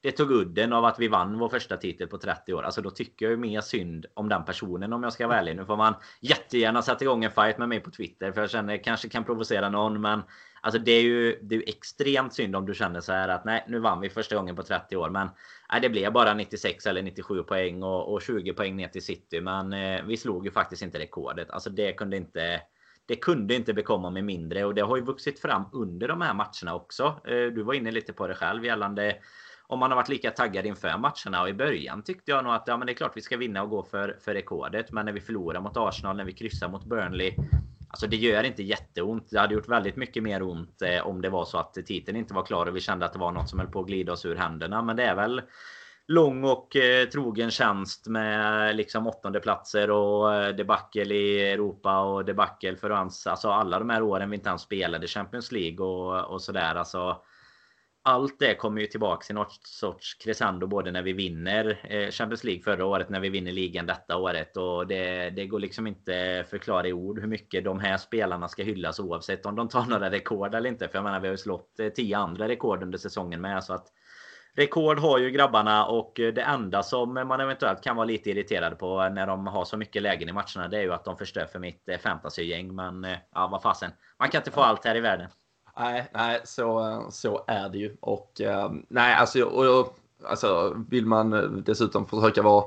det tog udden av att vi vann vår första titel på 30 år. Alltså då tycker jag ju mer synd om den personen om jag ska vara ärlig. Nu får man jättegärna sätta igång en fight med mig på Twitter för jag känner kanske kan provocera någon men Alltså det är ju det är extremt synd om du känner så här att nej, nu vann vi första gången på 30 år, men nej, det blev bara 96 eller 97 poäng och, och 20 poäng ner till City. Men eh, vi slog ju faktiskt inte rekordet. Alltså det kunde inte. Det kunde inte bekomma med mindre och det har ju vuxit fram under de här matcherna också. Eh, du var inne lite på det själv gällande om man har varit lika taggad inför matcherna och i början tyckte jag nog att ja, men det är klart vi ska vinna och gå för, för rekordet. Men när vi förlorar mot Arsenal, när vi kryssar mot Burnley. Alltså det gör inte jätteont. Det hade gjort väldigt mycket mer ont eh, om det var så att titeln inte var klar och vi kände att det var något som höll på att glida oss ur händerna. Men det är väl lång och eh, trogen tjänst med eh, liksom åttonde platser och eh, debacle i Europa och debacle för ans, alltså alla de här åren vi inte ens spelade Champions League och, och sådär. Alltså, allt det kommer ju tillbaka i något sorts crescendo både när vi vinner eh, Champions League förra året, när vi vinner ligan detta året. Och det, det går liksom inte förklara i ord hur mycket de här spelarna ska hyllas oavsett om de tar några rekord eller inte. För jag menar, vi har ju slått eh, tio andra rekord under säsongen med. Så att Rekord har ju grabbarna och det enda som man eventuellt kan vara lite irriterad på när de har så mycket lägen i matcherna det är ju att de förstör för mitt eh, fantasygäng. Men ja, vad fasen. Man kan inte få allt här i världen. Nej, nej så, så är det ju. Och ehm, nej, alltså, och, alltså vill man eh, dessutom försöka vara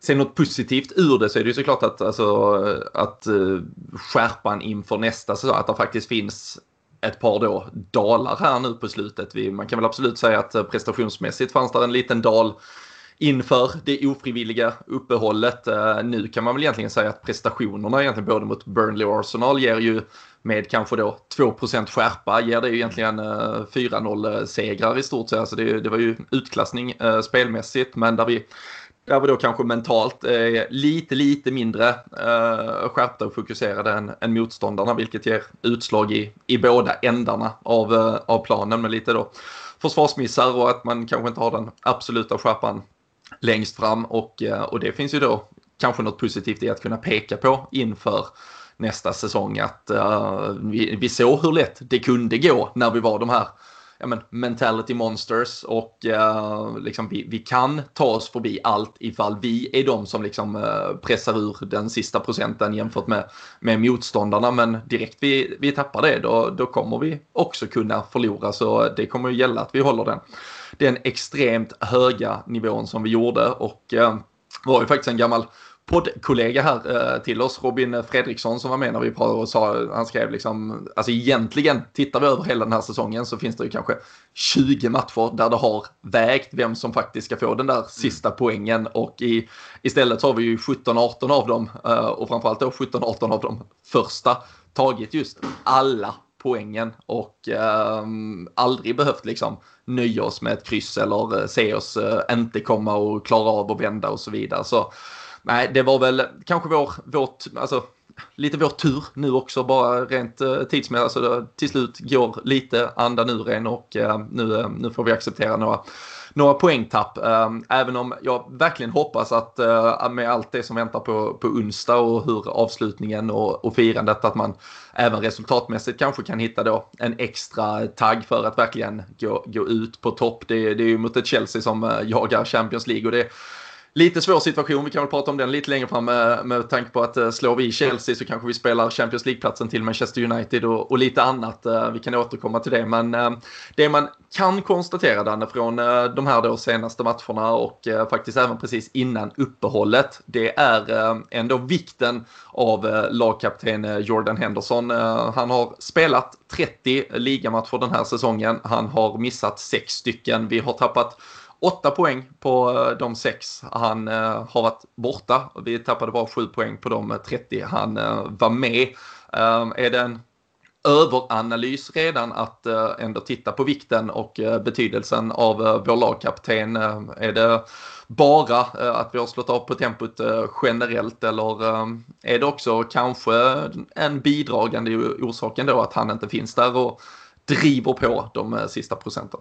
se något positivt ur det så är det ju såklart att, alltså, att eh, skärpan inför nästa säsong, att det faktiskt finns ett par då dalar här nu på slutet. Vi, man kan väl absolut säga att eh, prestationsmässigt fanns det en liten dal inför det ofrivilliga uppehållet. Nu kan man väl egentligen säga att prestationerna egentligen både mot Burnley och Arsenal ger ju med kanske då 2% skärpa ger det ju egentligen eh, 4-0 segrar i stort sett. Alltså det, det var ju utklassning eh, spelmässigt men där vi där vi då kanske mentalt är lite, lite mindre eh, skärpta och fokuserade än, än motståndarna, vilket ger utslag i, i båda ändarna av, eh, av planen med lite då försvarsmissar och att man kanske inte har den absoluta skärpan längst fram och, eh, och det finns ju då kanske något positivt i att kunna peka på inför nästa säsong att uh, vi, vi såg hur lätt det kunde gå när vi var de här ja, men, mentality monsters och uh, liksom vi, vi kan ta oss förbi allt ifall vi är de som liksom uh, pressar ur den sista procenten jämfört med, med motståndarna. Men direkt vi, vi tappar det då, då kommer vi också kunna förlora så det kommer ju gälla att vi håller den, den extremt höga nivån som vi gjorde och uh, var ju faktiskt en gammal poddkollega här eh, till oss, Robin Fredriksson som var med när vi pratade och sa, han skrev liksom, alltså egentligen tittar vi över hela den här säsongen så finns det ju kanske 20 matcher där det har vägt vem som faktiskt ska få den där sista mm. poängen och i, istället så har vi ju 17-18 av dem eh, och framförallt då 17-18 av de första tagit just alla poängen och eh, aldrig behövt liksom nöja oss med ett kryss eller eh, se oss eh, inte komma och klara av att vända och så vidare. Så nej, det var väl kanske vår, vårt, alltså lite vår tur nu också, bara rent eh, tidsmässigt. Alltså, till slut går lite andan ur en och eh, nu, eh, nu får vi acceptera några, några poängtapp. Eh, även om jag verkligen hoppas att eh, med allt det som väntar på, på onsdag och hur avslutningen och, och firandet att man även resultatmässigt kanske kan hitta då en extra tagg för att verkligen gå, gå ut på topp. Det, det är ju mot ett Chelsea som eh, jagar Champions League och det Lite svår situation, vi kan väl prata om den lite längre fram med, med tanke på att uh, slår vi Chelsea så kanske vi spelar Champions League-platsen till Manchester United och, och lite annat. Uh, vi kan återkomma till det, men uh, det man kan konstatera Danne från de här då senaste matcherna och faktiskt även precis innan uppehållet, det är ändå vikten av lagkapten Jordan Henderson. Han har spelat 30 ligamatcher den här säsongen. Han har missat sex stycken. Vi har tappat Åtta poäng på eh, de sex han eh, har varit borta. Vi tappade bara sju poäng på de eh, 30 han eh, var med. Ehm, är det en överanalys redan att eh, ändå titta på vikten och betydelsen av vår lagkapten? Ehm, är det bara att vi har slått av på tempot generellt eller ehm, är det också kanske en bidragande orsak ändå att han inte finns där och driver på de sista procenten?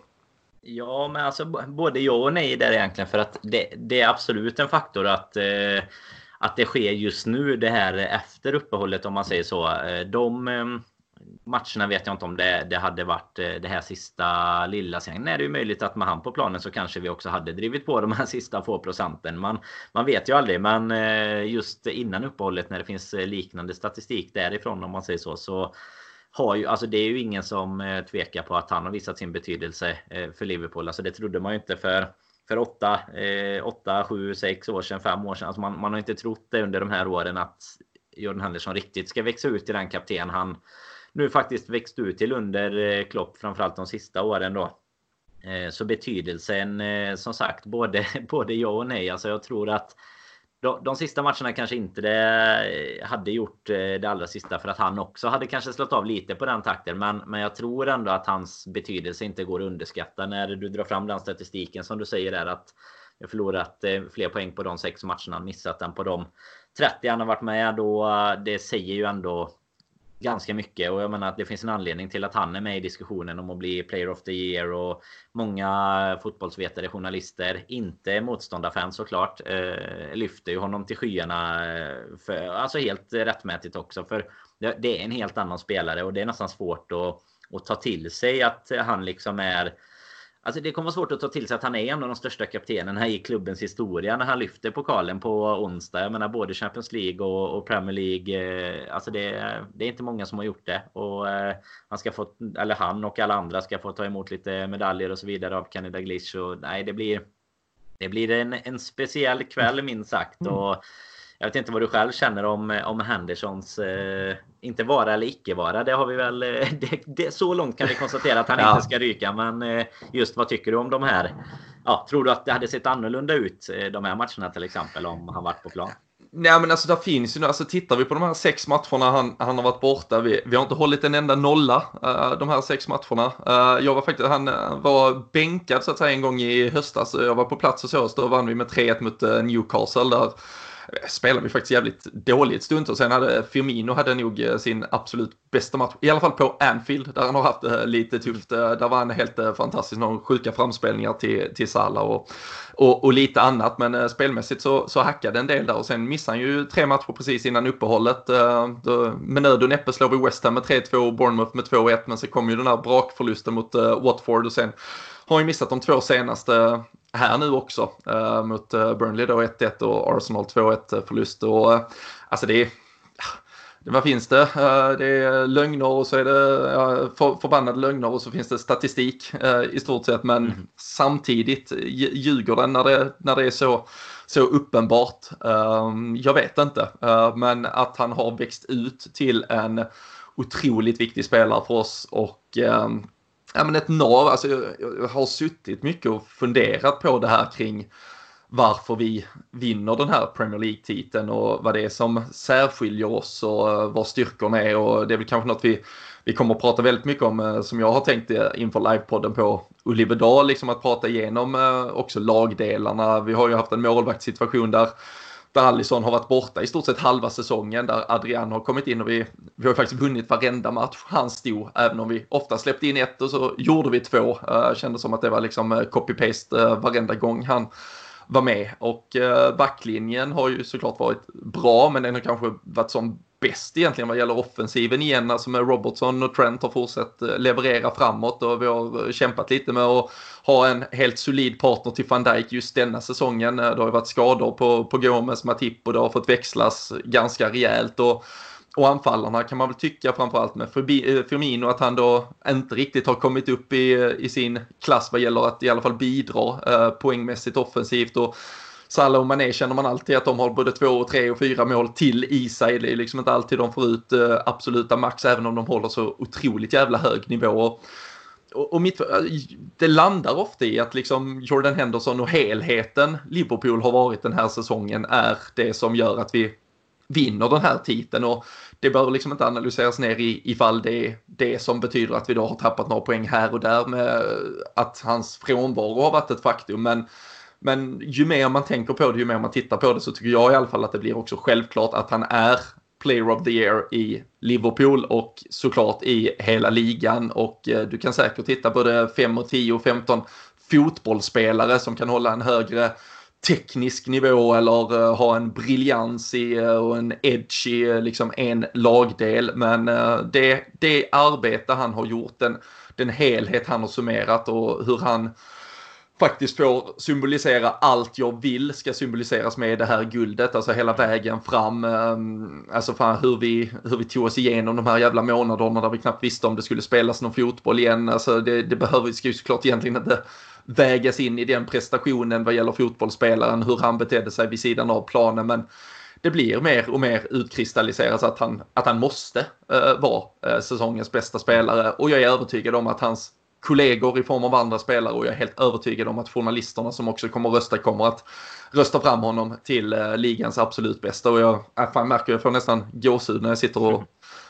Ja, men alltså både ja och nej där egentligen. För att det, det är absolut en faktor att, eh, att det sker just nu det här efter uppehållet om man säger så. Eh, de eh, matcherna vet jag inte om det, det hade varit eh, det här sista lilla. Sen är det ju möjligt att med han på planen så kanske vi också hade drivit på de här [laughs] sista få procenten. Man, man vet ju aldrig. Men eh, just innan uppehållet när det finns eh, liknande statistik därifrån om man säger så. så har ju, alltså det är ju ingen som eh, tvekar på att han har visat sin betydelse eh, för Liverpool. Alltså det trodde man ju inte för för 8, 8, 7, 6 år sedan, 5 år sedan. Alltså man, man har inte trott det under de här åren att Jordan Henderson riktigt ska växa ut till den kapten han nu faktiskt växt ut till under eh, Klopp, framförallt de sista åren då. Så betydelsen som sagt både, [laughs] både ja och nej. Alltså jag tror att de, de sista matcherna kanske inte det eh, hade gjort eh, det allra sista för att han också hade kanske slått av lite på den takten. Men, men jag tror ändå att hans betydelse inte går att underskatta när du drar fram den statistiken som du säger är att jag förlorat eh, fler poäng på de sex matcherna missat den på de 30 han har varit med. Då, det säger ju ändå ganska mycket och jag menar att det finns en anledning till att han är med i diskussionen om att bli player of the year och många fotbollsvetare, journalister, inte motståndarfans såklart, eh, lyfter ju honom till skyarna. Eh, för, alltså helt rättmätigt också för det är en helt annan spelare och det är nästan svårt att, att ta till sig att han liksom är Alltså det kommer vara svårt att ta till sig att han är en av de största kaptenerna i klubbens historia när han lyfter pokalen på onsdag. Jag menar både Champions League och, och Premier League. Eh, alltså det, det, är inte många som har gjort det. Och eh, han ska få, eller han och alla andra ska få ta emot lite medaljer och så vidare av Canada Glish. Och nej, det blir, det blir en, en speciell kväll minst sagt. Mm. Och, jag vet inte vad du själv känner om, om Hendersons eh, inte vara eller icke vara. Det har vi väl. Eh, [laughs] det, det, så långt kan vi konstatera att han ja. inte ska ryka. Men eh, just vad tycker du om de här? Ja, tror du att det hade sett annorlunda ut eh, de här matcherna till exempel om han varit på plan? Nej men alltså där finns ju nu, alltså tittar vi på de här sex matcherna han, han har varit borta, vi, vi har inte hållit en enda nolla uh, de här sex matcherna. Uh, jag var faktiskt, han var bänkad så att säga en gång i höstas, jag var på plats hos oss, då vann vi med 3-1 mot uh, Newcastle där spelade vi faktiskt jävligt dåligt stund och sen hade Firmino hade nog eh, sin absolut bästa match, i alla fall på Anfield där han har haft det lite tufft. Eh, där var han helt fantastisk, några sjuka framspelningar till, till Salah och, och, och, lite annat. Men spelmässigt så, så hackade en del där och sen missade han ju tre matcher precis innan uppehållet. Med nöd och näppe slår vi West Ham med 3-2 och Bournemouth med 2-1 men så kom ju den här brakförlusten mot Watford och sen har ju missat de två senaste här nu också uh, mot uh, Burnley då 1-1 och Arsenal 2-1 eh, förlust. Och, uh, alltså det är, vad finns det? Det är lögner och så är det för, förbannade lögner och så finns det statistik i stort sett. Men mm. samtidigt ljuger den när det, när det är så, så uppenbart. Jag vet inte. Men att han har växt ut till en otroligt viktig spelare för oss och ja, men ett nav. Alltså, jag, jag, har suttit mycket och funderat på det här kring varför vi vinner den här Premier League-titeln och vad det är som särskiljer oss och eh, vad styrkorna är och det är väl kanske något vi, vi kommer att prata väldigt mycket om eh, som jag har tänkt eh, inför livepodden på Ulrivedal, liksom att prata igenom också lagdelarna. Vi har ju haft en målvaktssituation där där Alisson har varit borta i stort sett halva säsongen, där Adrian har kommit in och vi, vi har faktiskt vunnit varenda match han stod, även om vi ofta släppte in ett och så gjorde vi två. Uh, kändes som att det var liksom eh, copy-paste uh, varenda gång han var med. Och uh, backlinjen har ju såklart varit bra, men den har kanske varit som bäst egentligen vad gäller offensiven igen. Alltså med Robertson och Trent har fortsatt eh, leverera framåt och vi har eh, kämpat lite med att ha en helt solid partner till van Dijk just denna säsongen. Eh, det har ju varit skador på, på Gomes, Matip och det har fått växlas ganska rejält. Och, och anfallarna kan man väl tycka framförallt med Firmino att han då inte riktigt har kommit upp i, i sin klass vad gäller att i alla fall bidra eh, poängmässigt offensivt. Och Salah och Mané känner man alltid att de har både två, och tre och fyra mål till i sig. Det är liksom inte alltid de får ut eh, absoluta max även om de håller så otroligt jävla hög nivå. Och, mitt, eh, det landar ofta i att liksom Jordan Henderson och helheten Liverpool har varit den här säsongen är det som gör att vi vinner den här titeln. Och det behöver liksom inte analyseras ner i ifall det är det som betyder att vi då har tappat några poäng här och där med att hans frånvaro har varit ett faktum. Men men ju mer man tänker på det, ju mer man tittar på det så tycker jag i alla fall att det blir också självklart att han är Player of the Year i Liverpool och såklart i hela ligan. Och eh, du kan säkert titta på det 5 och 10 och 15 fotbollsspelare som kan hålla en högre teknisk nivå eller eh, ha en briljans i eh, och en edge i liksom en lagdel. Men det, det arbete han har gjort, den, den helhet han har summerat och hur han faktiskt får symbolisera allt jag vill ska symboliseras med det här guldet, alltså hela vägen fram. Ehm, alltså fan hur vi, hur vi tog oss igenom de här jävla månaderna där vi knappt visste om det skulle spelas någon fotboll igen. Alltså det, det behöver, ska ju såklart egentligen inte vägas in i den prestationen vad gäller fotbollsspelaren, hur han betedde sig vid sidan av planen. Men det blir mer och mer utkristalliserat att han, att han måste uh, vara uh, säsongens bästa spelare och jag är övertygad om att hans kollegor i form av andra spelare och jag är helt övertygad om att journalisterna som också kommer att rösta kommer att rösta fram honom till eh, ligans absolut bästa. Och jag, äh, jag märker, jag får nästan gåshud när jag sitter och,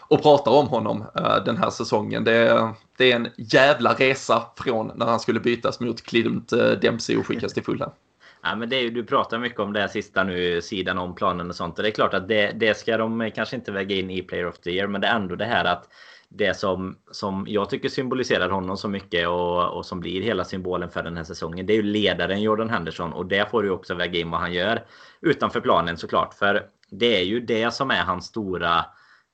och pratar om honom uh, den här säsongen. Det, det, är en jävla resa från när han skulle bytas mot Clint eh, Dempsey och skickas till Fulham. Ja, men det är, du pratar mycket om det här sista nu, sidan om planen och sånt. Och det är klart att det, det ska de kanske inte väga in i Player of the Year. Men det är ändå det här att det som, som jag tycker symboliserar honom så mycket och, och som blir hela symbolen för den här säsongen. Det är ju ledaren Jordan Henderson och det får du också väga in vad han gör utanför planen såklart. För det är ju det som är hans stora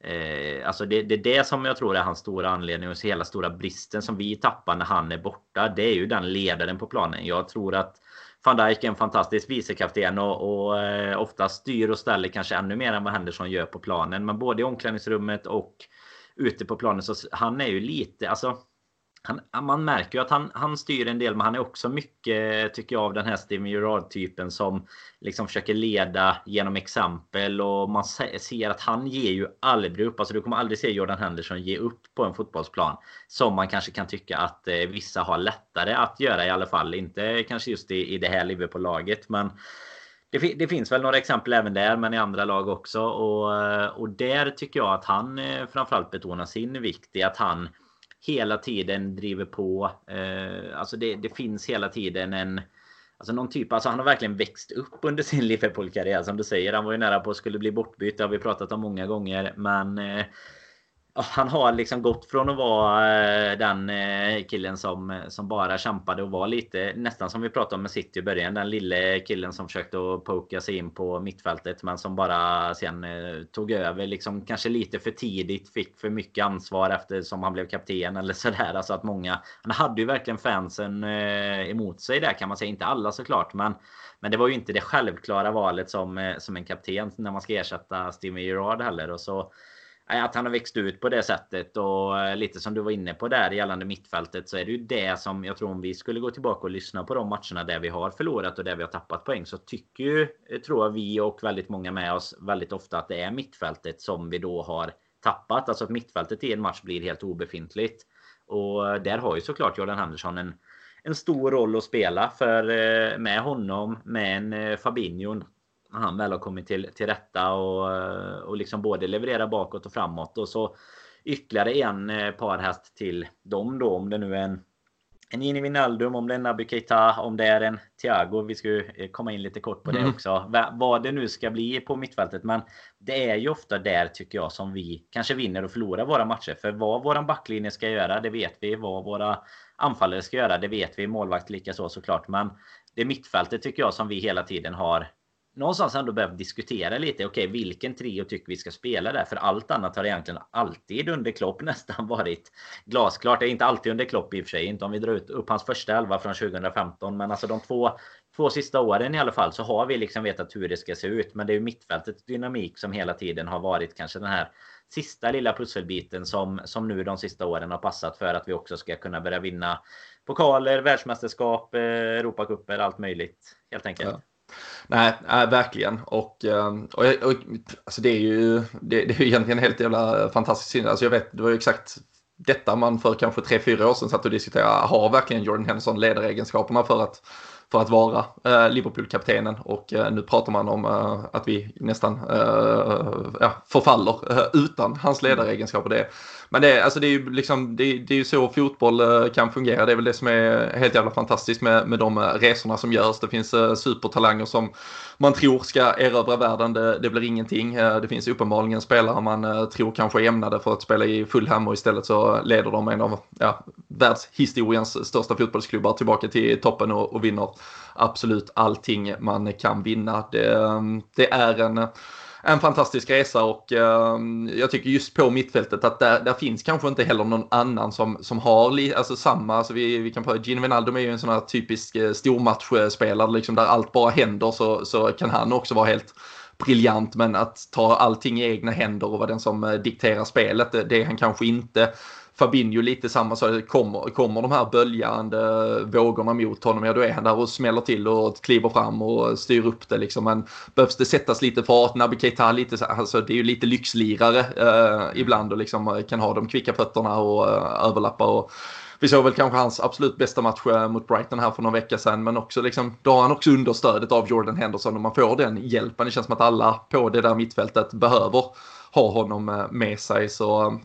Eh, alltså det, det är det som jag tror är hans stora anledning och hela stora bristen som vi tappar när han är borta. Det är ju den ledaren på planen. Jag tror att van Dijk är en fantastisk vicekapten och, och eh, ofta styr och ställer kanske ännu mer än vad Henderson gör på planen. Men både i omklädningsrummet och ute på planen så han är ju lite, alltså han, man märker ju att han, han styr en del men han är också mycket tycker jag av den här Steven Gerrard typen som liksom försöker leda genom exempel och man ser att han ger ju aldrig upp. Alltså du kommer aldrig se Jordan Henderson ge upp på en fotbollsplan som man kanske kan tycka att eh, vissa har lättare att göra i alla fall. Inte kanske just i, i det här Liverpool-laget men det, det, finns väl några exempel även där, men i andra lag också. Och, eh, och där tycker jag att han eh, framförallt betonar sin vikt i att han hela tiden driver på. Eh, alltså det, det finns hela tiden en Alltså någon typ, alltså han har verkligen växt upp under sin [laughs] Liverpool-karriär som du säger. Han var ju nära på att skulle bli bortbytt, det har vi pratat om många gånger. Men eh, han har liksom gått från att vara eh, den eh, killen som, eh, som bara kämpade och var lite nästan som vi pratade om med City i början. Den lille killen som försökte att poka sig in på mittfältet men som bara sen tog över liksom kanske lite för tidigt. Fick för mycket ansvar eftersom han blev kapten eller sådär. Alltså att många. Han hade ju verkligen fansen emot sig där kan man säga. Inte alla såklart men men det var ju inte det självklara valet som, som en kapten när man ska ersätta Steven Gerrard heller. Och så att han har växt ut på det sättet och eh, lite som du var inne på där gällande mittfältet så är det ju det som jag tror om vi skulle gå tillbaka och lyssna på de matcherna där vi har förlorat och där vi har tappat poäng så tycker ju eh, tror jag vi och väldigt många med oss väldigt ofta att det är mittfältet som vi då har tappat. Alltså att mittfältet i en match blir helt obefintligt. Och eh, där har ju såklart Jordan Andersson en, en stor roll att spela för med honom med en Fabinho han väl har kommit till, till rätta och, och liksom både leverera bakåt och framåt. Och så ytterligare en eh, parhäst till dem då. Om det nu är en, en Ini Wijnaldum, om det är en Naby Keita, om det är en Thiago. Vi ska ju eh, komma in lite kort på det mm. också. Vad det nu ska bli på mittfältet. Men det är ju ofta där tycker jag som vi kanske vinner och förlorar våra matcher. För vad våran backlinje ska göra, det vet vi. Vad våra anfallare ska göra, det vet vi. Målvakt lika så såklart. Men det är mittfältet tycker jag som vi hela tiden har någonstans ändå behövt diskutera lite. Okej, okay, vilken trio tycker vi ska spela där? För allt annat har egentligen alltid under Klopp [laughs] nästan varit glasklart. Det är inte alltid under Klopp i och för sig. Inte om vi drar ut upp hans första elva från 2015. Men alltså de två, två sista åren i alla fall så har vi liksom vetat hur det ska se ut. Men det är ju mittfältets dynamik som hela tiden har varit kanske den här sista lilla pusselbiten som, som nu de sista åren har passat för att vi också ska kunna börja vinna pokaler, världsmästerskap, eh, Europacuper, allt möjligt helt enkelt. Ja. Nej, nej, verkligen. Och, ehm, och, och alltså det är ju det, det är egentligen helt jävla eh, fantastiskt. Alltså jag vet, det var ju exakt detta man för kanske tre fyra år sedan satt och diskuterade. Har verkligen Jordan Henderson ledaregenskaperna för att för att vara eh, Liverpool-kaptenen och eh, nu pratar man om eh, att vi nästan eh, ja, förfaller eh, utan hans ledaregenskaper. Det, men det, alltså det, är ju liksom, det, det är ju så fotboll eh, kan fungera. Det är väl det som är helt jävla fantastiskt med, med de resorna som görs. Det finns supertalanger som man tror ska erövra världen. Det, det blir ingenting. Det finns uppenbarligen spelare man tror kanske är ämnade för att spela i Fulham och istället så leder de en av ja, världshistoriens största fotbollsklubbar tillbaka till toppen och, och vinner absolut allting man kan vinna. Det, ehm, det är en en fantastisk resa och eh, jag tycker just på mittfältet att där, där, finns kanske inte heller någon annan som, som har li, alltså samma, alltså vi, vi kan prata, Gino Wijnaldum är ju en sån här typisk eh, stormatchspelare liksom där allt bara händer så, så kan han också vara helt briljant men att ta allting i egna händer och vara den som eh, dikterar spelet det, det är han kanske inte. Fabinho lite samma sak. Kommer, kommer de här böljande vågorna mot honom, ja då är han där och smäller till och kliver fram och styr upp det liksom. Men behövs det sättas lite fart, Naby Keita lite, alltså det är ju lite lyxlirare eh, ibland och liksom eh, kan ha de kvicka fötterna och eh, överlappa och vi såg väl kanske hans absolut bästa match eh, mot Brighton här för någon vecka sedan. Men också liksom, då har han också understödet av Jordan Henderson och man får den hjälpen. Det känns som att alla på det där mittfältet behöver ha honom eh, med sig. Så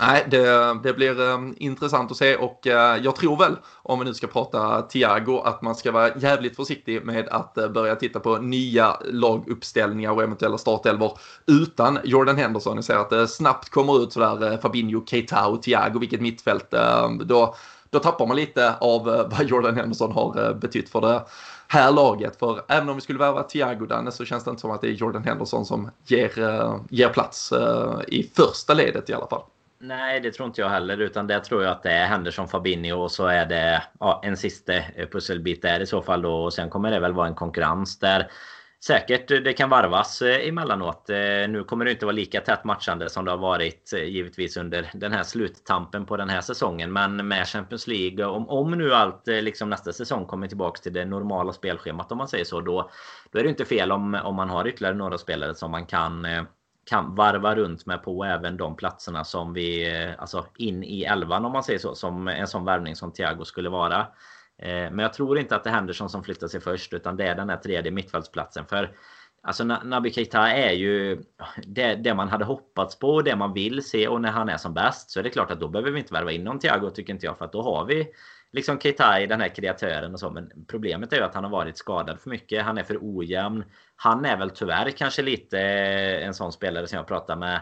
Nej, det, det blir um, intressant att se och uh, jag tror väl, om vi nu ska prata Thiago, att man ska vara jävligt försiktig med att uh, börja titta på nya laguppställningar och eventuella startelvor utan Jordan Henderson. Jag ser att det snabbt kommer ut sådär uh, Fabinho, Keita och Thiago, vilket mittfält. Ehm, då, då tappar man lite av vad Jordan Henderson har betytt för det här laget. För även om vi skulle värva Thiago Danne så känns det inte som att det är Jordan Henderson som ger, ger plats i första ledet i alla fall. Nej, det tror inte jag heller. Utan det tror jag att det är Henderson, Fabinho och så är det ja, en sista eh, pusselbit där i så fall då. Och sen kommer det väl vara en konkurrens där säkert eh, det kan varvas eh, emellanåt. Nu kommer det inte vara lika tätt matchande som det har varit givetvis under den här sluttampen på den här säsongen. Men med Champions League, om, om nu allt liksom nästa säsong kommer tillbaks till det normala spelschemat om man säger så, då, då är det inte fel om, om man har ytterligare några spelare som man kan kan varva runt med på även de platserna som vi, eh, alltså in i elvan om man säger så, som en sån värvning som Thiago skulle vara. Eh, men jag tror inte att det är Henderson som flyttar sig först utan det är den här tredje mittfältsplatsen. För Alltså Naby Keita är ju det, det, man hade hoppats på och det man vill se och när han är som bäst så är det klart att då behöver vi inte värva in någon Thiago tycker inte jag för att då har vi liksom Keita den här kreatören och så. Men problemet är ju att han har varit skadad för mycket. Han är för ojämn. Han är väl tyvärr kanske lite eh, en sån spelare som jag pratar med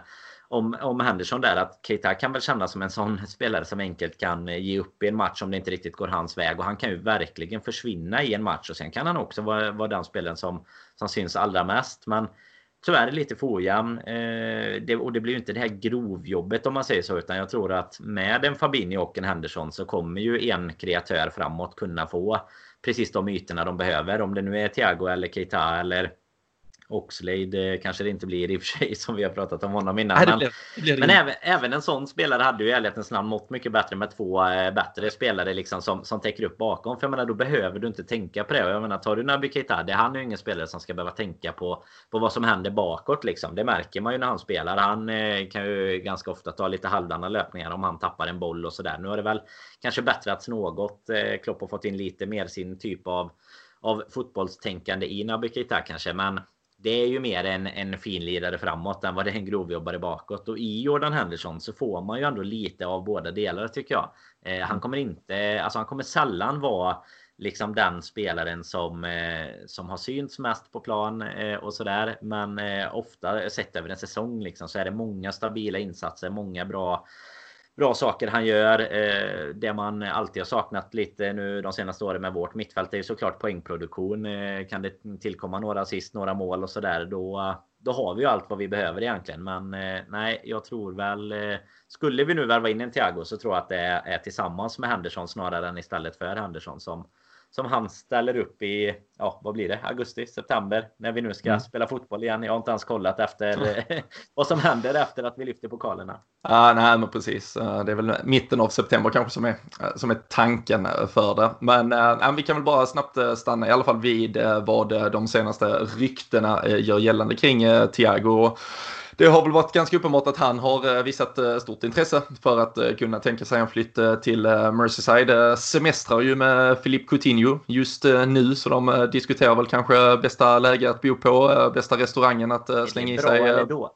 om, om Henderson där att Keita kan väl kännas som en sån spelare som enkelt kan eh, ge upp i en match om det inte riktigt går hans väg och han kan ju verkligen försvinna i en match och sen kan han också vara, vara den spelaren som, som syns allra mest. Men tyvärr lite för ojämn. Eh, det, och det blir ju inte det här grovjobbet om man säger så. Utan jag tror att med en Fabinho och en Henderson så kommer ju en kreatör framåt kunna få precis de ytorna de behöver. Om det nu är Thiago eller Keita eller Oxlade kanske det inte blir i och för sig [laughs] som vi har pratat om honom innan. Nej, det blir, det blir men, även, även, en sån spelare hade ju i ärlighetens namn mått mycket bättre med två äh, bättre spelare liksom som, som täcker upp bakom. För jag menar då behöver du inte tänka på det. Jag menar tar du Naby Keita, det, han är ju ingen spelare som ska behöva tänka på, på vad som händer bakåt liksom. Det märker man ju när han spelar. Han äh, kan ju ganska ofta ta lite halvdana löpningar om han tappar en boll och sådär. Nu har det väl kanske bättrats något. Klopp har fått in lite mer sin typ av av fotbollstänkande i Naby Keita kanske. Men det är ju mer en, en finlirare framåt än vad det är en grovjobbare bakåt. Och i Jordan Henderson så får man ju ändå lite av båda delar tycker jag. Eh, han kommer inte, alltså han kommer sällan vara liksom den spelaren som, eh, som har synts mest på plan eh, och sådär. Men eh, ofta sett över en säsong liksom, så är det många stabila insatser, många bra bra saker han gör. Eh, det man alltid har saknat lite nu de senaste åren med vårt mittfält är ju såklart poängproduktion. Eh, kan det tillkomma några assist, några mål och sådär då, då har vi ju allt vad vi behöver egentligen. Men eh, nej, jag tror väl eh, skulle vi nu värva in en Thiago så tror jag att det är tillsammans med Henderson snarare än istället för Henderson som som han ställer upp i, ja vad blir det, augusti, september när vi nu ska mm. spela fotboll igen. Jag har inte ens kollat efter [laughs] vad som händer efter att vi lyfter pokalerna. Ah, nej, men precis. Det är väl mitten av september kanske som är, som är tanken för det. Men äh, vi kan väl bara snabbt stanna i alla fall vid vad de senaste ryktena gör gällande kring Thiago det har väl varit ganska uppenbart att han har eh, visat eh, stort intresse för att eh, kunna tänka sig en flytt till Merseyside. Semestrar ju med Philippe Coutinho just nu så de diskuterar väl kanske bästa läge att bo på, bästa restaurangen att slänga i sig.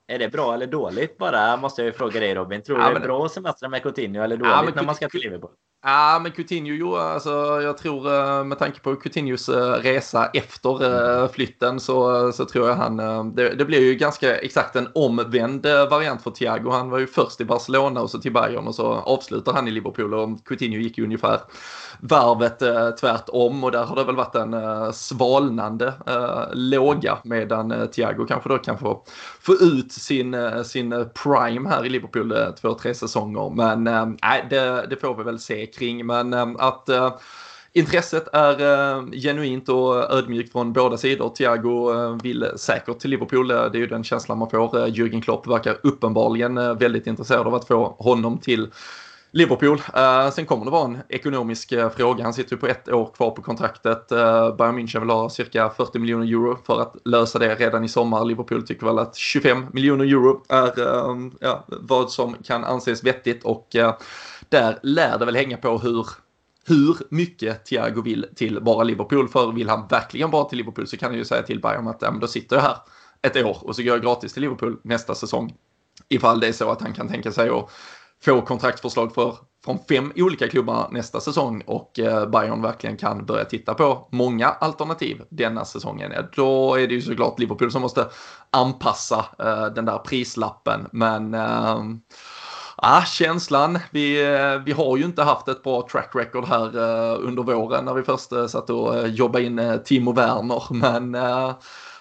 Är det bra eller dåligt bara måste jag ju fråga dig Robin. Tror du ja, det är bra att semestra med Coutinho eller dåligt ja, när man ska till Liverpool? Ja, men Coutinho, alltså, jag tror med tanke på Coutinhos resa efter eh, flytten så, så tror jag han, det, det blir ju ganska exakt en omvänd variant för Thiago. Han var ju först i Barcelona och så till Bayern och så avslutar han i Liverpool och Coutinho gick ju ungefär varvet eh, tvärtom och där har det väl varit en eh, svalnande eh, låga medan eh, Thiago kanske då kan få, få ut sin, eh, sin eh, prime här i Liverpool eh, två, tre säsonger. Men eh, det, det, får vi väl se kring. Men eh, att eh, Intresset är eh, genuint och ödmjukt från båda sidor. Thiago eh, vill säkert till Liverpool, eh, det är ju den känslan man får. Eh, Jürgen Klopp verkar uppenbarligen eh, väldigt intresserad av att få honom till Liverpool. Uh, sen kommer det vara en ekonomisk uh, fråga. Han sitter ju på ett år kvar på kontraktet. Uh, Bayern München vill ha cirka 40 miljoner euro för att lösa det redan i sommar. Liverpool tycker väl att 25 miljoner euro är uh, ja, vad som kan anses vettigt och där lär det väl hänga på hur hur mycket Thiago vill till bara Liverpool. För vill han verkligen bara till Liverpool så kan han ju säga till Bayern att ja, men då sitter jag här ett år och så går jag gratis till Liverpool nästa säsong. Ifall det är så att han kan tänka sig att få kontraktförslag för, från fem olika klubbar nästa säsong och eh, Bayern verkligen kan börja titta på många alternativ denna säsongen. Då är det ju såklart Liverpool som måste anpassa eh, den där prislappen. Men ehm, Ah, känslan. Vi, eh, vi har ju inte haft ett bra track record här uh, under våren när vi först uh, satt och uh, jobbade in uh, Timo Werner. Men uh,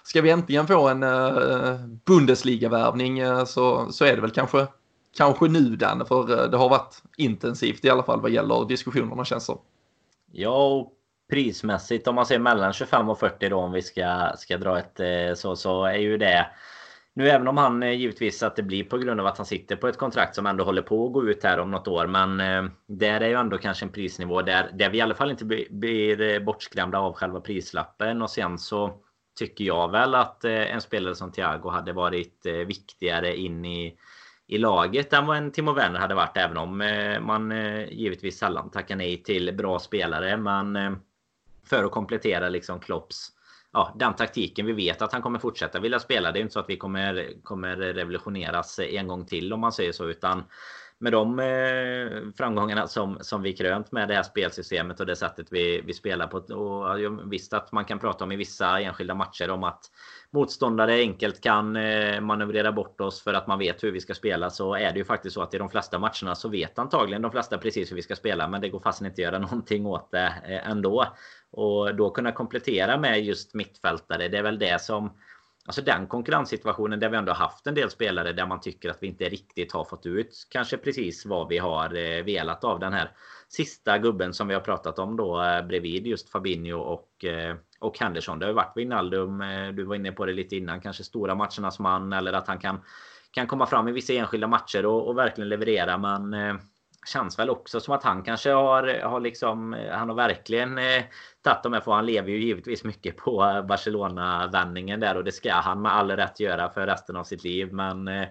ska vi äntligen få en uh, Bundesliga-värvning så, så är det väl kanske, kanske nu den. För det har varit intensivt i alla fall vad gäller diskussionerna känns det Ja, och prismässigt om man ser mellan 25 och 40 då om vi ska, ska dra ett så, så är ju det nu även om han eh, givetvis att det blir på grund av att han sitter på ett kontrakt som ändå håller på att gå ut här om något år. Men eh, där är ju ändå kanske en prisnivå där, där vi i alla fall inte blir eh, bortskrämda av själva prislappen. Och sen så tycker jag väl att eh, en spelare som Thiago hade varit viktigare in i, i laget än vad en Timo Werner hade varit. Även om man givetvis sällan tackar nej till bra spelare. Men för att komplettera liksom Klopps ja, den taktiken vi vet att han kommer fortsätta vilja spela. Det är inte så att vi kommer, kommer revolutioneras en gång till om man säger så. Utan med de eh, framgångarna som, som vi krönt med det här spelsystemet och det sättet vi, vi spelar på. Och jag visst att man kan prata om i vissa enskilda matcher om att motståndare enkelt kan eh, manövrera bort oss för att man vet hur vi ska spela så är det ju faktiskt så att i de flesta matcherna så vet antagligen de flesta precis hur vi ska spela men det går fast inte att göra [laughs] någonting åt det eh, ändå. Och då kunna komplettera med just mittfältare, det är väl det som Alltså den konkurrenssituationen där vi ändå haft en del spelare där man tycker att vi inte riktigt har fått ut kanske precis vad vi har eh, velat av den här sista gubben som vi har pratat om då eh, bredvid just Fabinho och, eh, och Henderson. Det har ju varit Wijnaldum, du var inne på det lite innan, kanske stora matchernas man eller att han kan, kan komma fram i vissa enskilda matcher och, och verkligen leverera. Men känns väl också som att han kanske har, har liksom, han har verkligen eh, tagit de här för han lever ju givetvis mycket på Barcelona-vändningen där och det ska han med all rätt göra för resten av sitt liv. Men eh,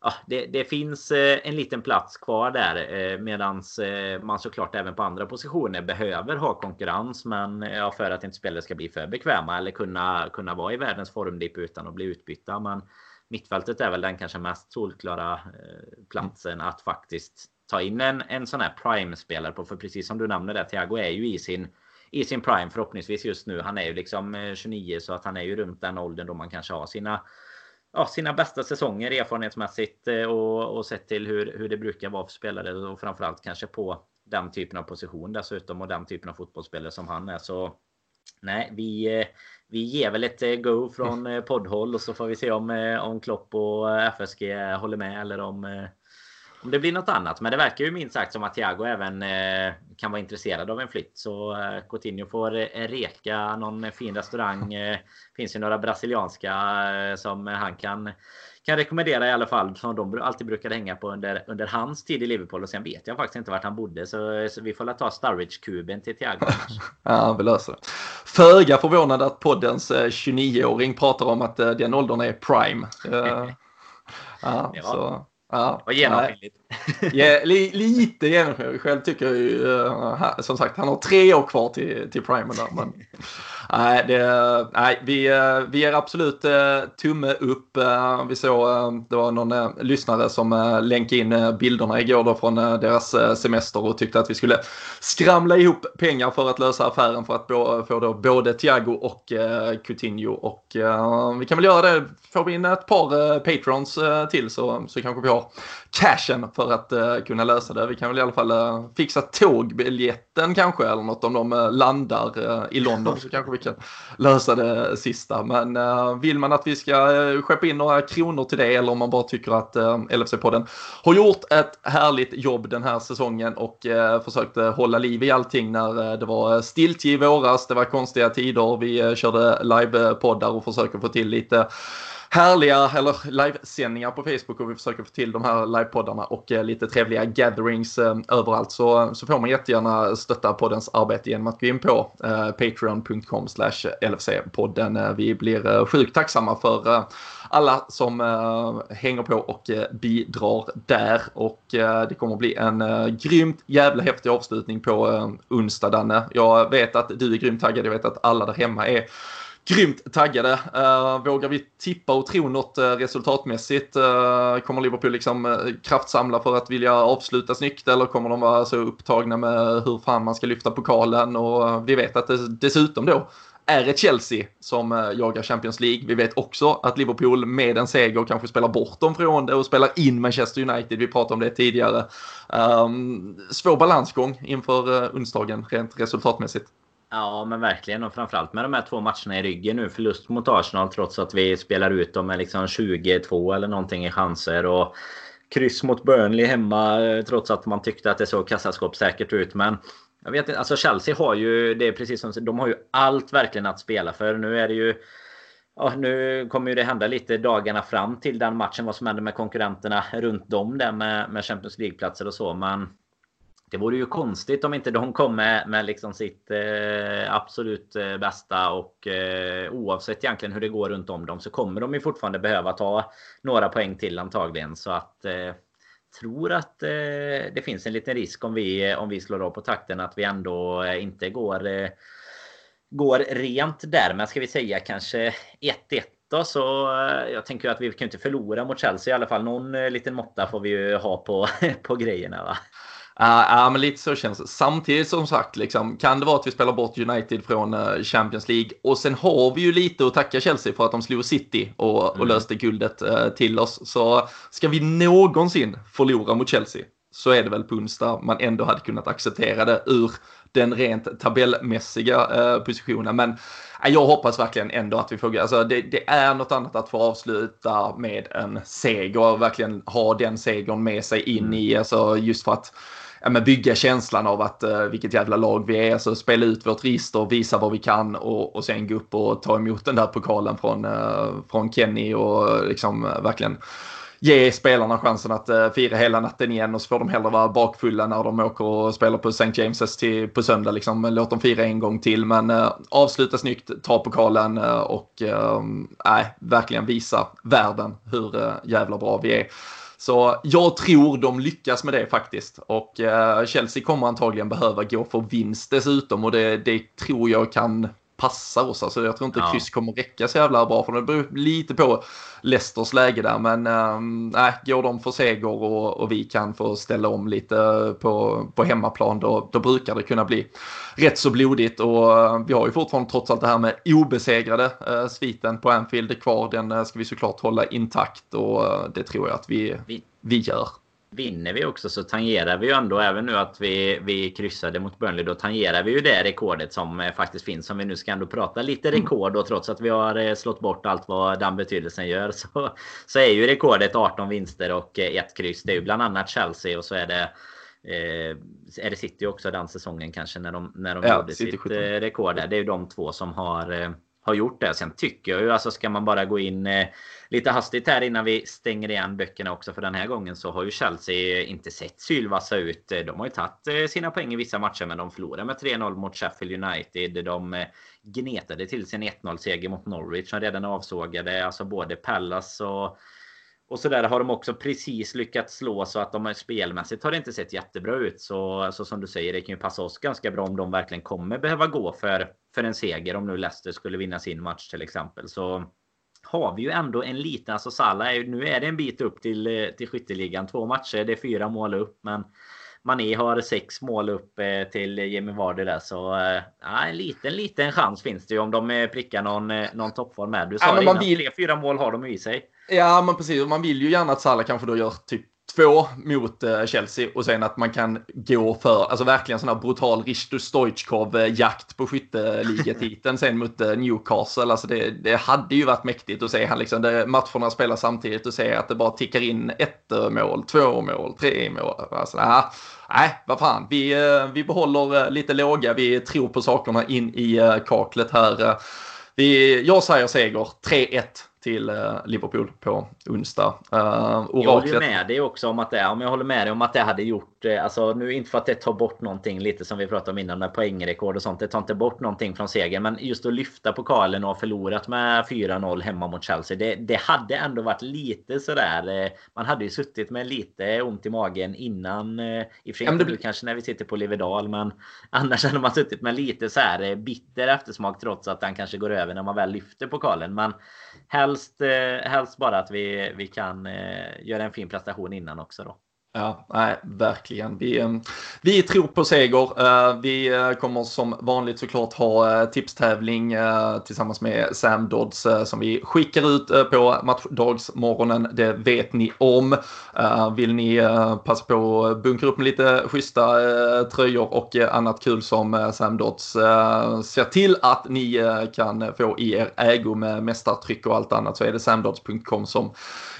ja, det, det, finns eh, en liten plats kvar där eh, medans eh, man såklart även på andra positioner behöver ha konkurrens. Men eh, ja, för att inte spelare ska bli för bekväma eller kunna, kunna vara i världens formdipp utan att bli utbytta. Men mittfältet är väl den kanske mest solklara eh, platsen att faktiskt ta in en, en sån här prime-spelare på. För precis som du nämnde där, Thiago är ju i sin, i sin prime förhoppningsvis just nu. Han är ju liksom 29 eh, så att han är ju runt den åldern då man kanske har sina ja, sina bästa säsonger erfarenhetsmässigt eh, och, och sett till hur, hur det brukar vara för spelare och framförallt kanske på den typen av position dessutom och den typen av fotbollsspelare som han är. Så nej, vi, eh, vi ger väl ett go från poddhåll och så får vi se om, om Klopp och FSG håller med eller om om det blir något annat. Men det verkar ju minst sagt som att Thiago även eh, kan vara intresserad av en flytt. Så eh, Coutinho får eh, reka någon fin restaurang. [laughs] Finns ju några brasilianska som han kan kan rekommendera i alla fall som de alltid brukade hänga på under, under hans tid i Liverpool och sen vet jag faktiskt inte vart han bodde så, så vi får la ta Sturridge-kuben till Thiago. [laughs] ja, vi löser det. Föga förvånad att poddens 29-åring pratar om att den åldern är prime. [laughs] ja, ja. Så. Ja, och genomskinligt. ja, li, lite genomskinligt. Själv tycker jag ju, uh, som sagt, han har tre år kvar till, till primen där. Men, nej, det, nej vi, eh, vi ger absolut eh, tumme upp. Eh, vi såg, det var någon lyssnare som länkade in bilderna igår då från deras semester och tyckte att vi skulle skramla ihop pengar för att lösa affären för att få då både Thiago och Coutinho. Och vi kan väl göra det, får vi in ett par patrons till så, så kanske vi har cashen för att kunna lösa det. Vi kan väl i alla fall fixa tågbiljetten kanske eller något om de landar i London så kanske vi kan lösa det sista. Men eh, vill man att vi ska eh, skeppa in några kronor till det eller om man bara tycker att eh, LFC-podden har gjort ett härligt jobb den här säsongen och försökte hålla liv i allting när det var stiltje i våras, det var konstiga tider, vi körde live-poddar och försöker få till lite härliga eller livesändningar på Facebook och vi försöker få till de här livepoddarna och eh, lite trevliga gatherings eh, överallt så, så får man jättegärna stötta poddens arbete genom att gå in på eh, patreon.com slash LFC-podden. Eh, vi blir eh, sjukt tacksamma för eh, alla som eh, hänger på och eh, bidrar där och det kommer att bli en grymt jävla häftig avslutning på onsdag Danne. Jag vet att du är grymt taggad, jag vet att alla där hemma är grymt taggade. Uh, vågar vi tippa och tro något uh, resultatmässigt? Uh, kommer Liverpool liksom uh, kraftsamla för att vilja avsluta snyggt eller kommer de vara så upptagna med hur fan man ska lyfta pokalen? Och vi vet att det dessutom då är ett Chelsea som jagar Champions League. Vi vet också att Liverpool med en seger kanske spelar bort dem från det och spelar in Manchester United. Vi pratade om det tidigare. Um, svår balansgång inför onsdagen rent resultatmässigt. Ja men verkligen och framförallt med de här två matcherna i ryggen nu. Förlust mot Arsenal trots att vi spelar ut dem med liksom 22 eller någonting i chanser. Och kryss mot Burnley hemma eh, trots att man tyckte att det såg kassaskåpssäkert ut. Men jag vet inte, alltså Chelsea har ju, det är precis som, de har ju allt verkligen att spela för. Nu är det ju Ja, nu kommer ju det hända lite dagarna fram till den matchen. Vad som händer med konkurrenterna runt dem där med, med Champions League-platser och så. Men det vore ju konstigt om inte de kom med, med liksom sitt eh, absolut eh, bästa och eh, oavsett egentligen hur det går runt om dem så kommer de ju fortfarande behöva ta några poäng till antagligen. Så att eh, tror att eh, det finns en liten risk om vi om vi slår av på takten att vi ändå eh, inte går går rent där. Men ska vi säga kanske 1-1 då så jag tänker att vi kan inte förlora mot Chelsea i alla fall. Någon liten måtta får vi ju ha på [laughs] på grejerna va. Ja, men lite så känns det. Samtidigt som sagt, liksom, kan det vara att vi spelar bort United från uh, Champions League och sen har vi ju lite att tacka Chelsea för att de slog City och, mm. och löste guldet uh, till oss. Så ska vi någonsin förlora mot Chelsea så är det väl på onsdag man ändå hade kunnat acceptera det ur den rent tabellmässiga eh, positionen. Men eh, jag hoppas verkligen ändå att vi får, alltså det, det, är något annat att få avsluta med en seger verkligen ha den segern med sig in mm. i, alltså just för att ja, men bygga känslan av att uh, vilket jävla lag vi är. så spela ut vårt register, visa vad vi kan och, och sen gå upp och ta emot den där pokalen från, uh, från Kenny och eh, liksom uh, verkligen ge spelarna chansen att uh, fira hela natten igen och så får de hellre vara bakfulla när de åker och spelar på St. James's till, på söndag. Liksom. Låt dem fira en gång till men uh, avsluta snyggt, ta pokalen uh, och uh, verkligen visa världen hur uh, jävla bra vi är. Så jag tror de lyckas med det faktiskt. Och eh, Chelsea kommer antagligen behöva gå för vinst dessutom och det, det tror jag kan passa oss. Alltså jag tror inte ja. kryss kommer räcka så jävla bra för det beror lite på Leicesters läge där. Men äh, går de för seger och, och, vi kan få ställa om lite på, på hemmaplan då, då brukar det kunna bli rätt så blodigt. Och äh, vi har ju fortfarande trots allt det här med obesegrade äh, sviten på Anfield kvar. Den äh, ska vi såklart hålla intakt och äh, det tror jag att vi, vi, vi gör vinner vi också så tangerar vi ju ändå även nu att vi, vi kryssade mot Burnley. Då tangerar vi ju det rekordet som eh, faktiskt finns. Om vi nu ska ändå prata lite mm. rekord och trots att vi har eh, slått bort allt vad den betydelsen gör [laughs] så, så är ju rekordet 18 vinster och eh, ett kryss. Det är ju bland annat Chelsea och så är det Eh, är det City också den säsongen kanske när de, när de ja, gjorde sitt 17. rekord där. Det är ju de två som har har gjort det. Sen tycker jag ju alltså ska man bara gå in eh, lite hastigt här innan vi stänger igen böckerna också för den här gången så har ju Chelsea eh, inte sett sylvassa ut. Eh, de har ju tagit eh, sina poäng i vissa matcher men de förlorade med 3-0 mot Sheffield United. De gnetade till sin 1-0 seger mot Norwich som redan avsågade alltså både Pallas och och så där har de också precis lyckats slå så att de spelmässigt har det inte sett jättebra ut. Så, så som du säger, det kan ju passa oss ganska bra om de verkligen kommer behöva gå för, för en seger. Om nu Leicester skulle vinna sin match till exempel. Så har vi ju ändå en liten, alltså Salah, är, nu är det en bit upp till, till skytteligan. Två matcher, det är fyra mål upp. Men Mané har sex mål upp eh, till Jimmy Vardy där. Så eh, ja, en liten, liten chans finns det ju om de eh, prickar någon, någon toppform med. Du sa ja, det innan, vill... tre, fyra mål har de i sig. Ja, men precis. Man vill ju gärna att Salah kanske då gör typ två mot eh, Chelsea och sen att man kan gå för, alltså verkligen sån här brutal Risto Stoichkov-jakt på skytteligatiteln sen mot eh, Newcastle. Alltså det, det, hade ju varit mäktigt att se han liksom, det, matcherna spelar samtidigt och se att det bara tickar in ett mål, två mål, tre mål. Alltså, nah, nej, vad fan, vi, eh, vi behåller lite låga, vi tror på sakerna in i kaklet här. Vi, jag säger seger 3-1 till eh, Liverpool på onsdag. Uh, jag håller ju med dig också om att det, om jag håller med dig om att det hade gjort, eh, alltså nu inte för att det tar bort någonting lite som vi pratade om innan med poängrekord och sånt. Det tar inte bort någonting från segern, men just att lyfta pokalen och ha förlorat med 4-0 hemma mot Chelsea. Det, det hade ändå varit lite sådär. Man hade ju suttit med lite ont i magen innan. I och för sig kanske när vi sitter på Livedal, men [laughs] annars hade man suttit med lite så här bitter eftersmak trots att den kanske går över när man väl lyfter pokalen. Men helst, eh, helst bara att vi, vi kan eh, göra en fin prestation innan också då. Ja, nej, verkligen. Vi, eh, vi tror på seger. Eh, vi eh, kommer som vanligt såklart ha tipstävling tillsammans med Sam Dodds som vi skickar ut på matchdagsmorgonen. Det vet ni om. Vill ni passa på att bunkra upp med lite schyssta tröjor och annat kul som Sam Dodds ser till att ni kan få i er ägo med mästartryck och allt annat så är det samdodds.com som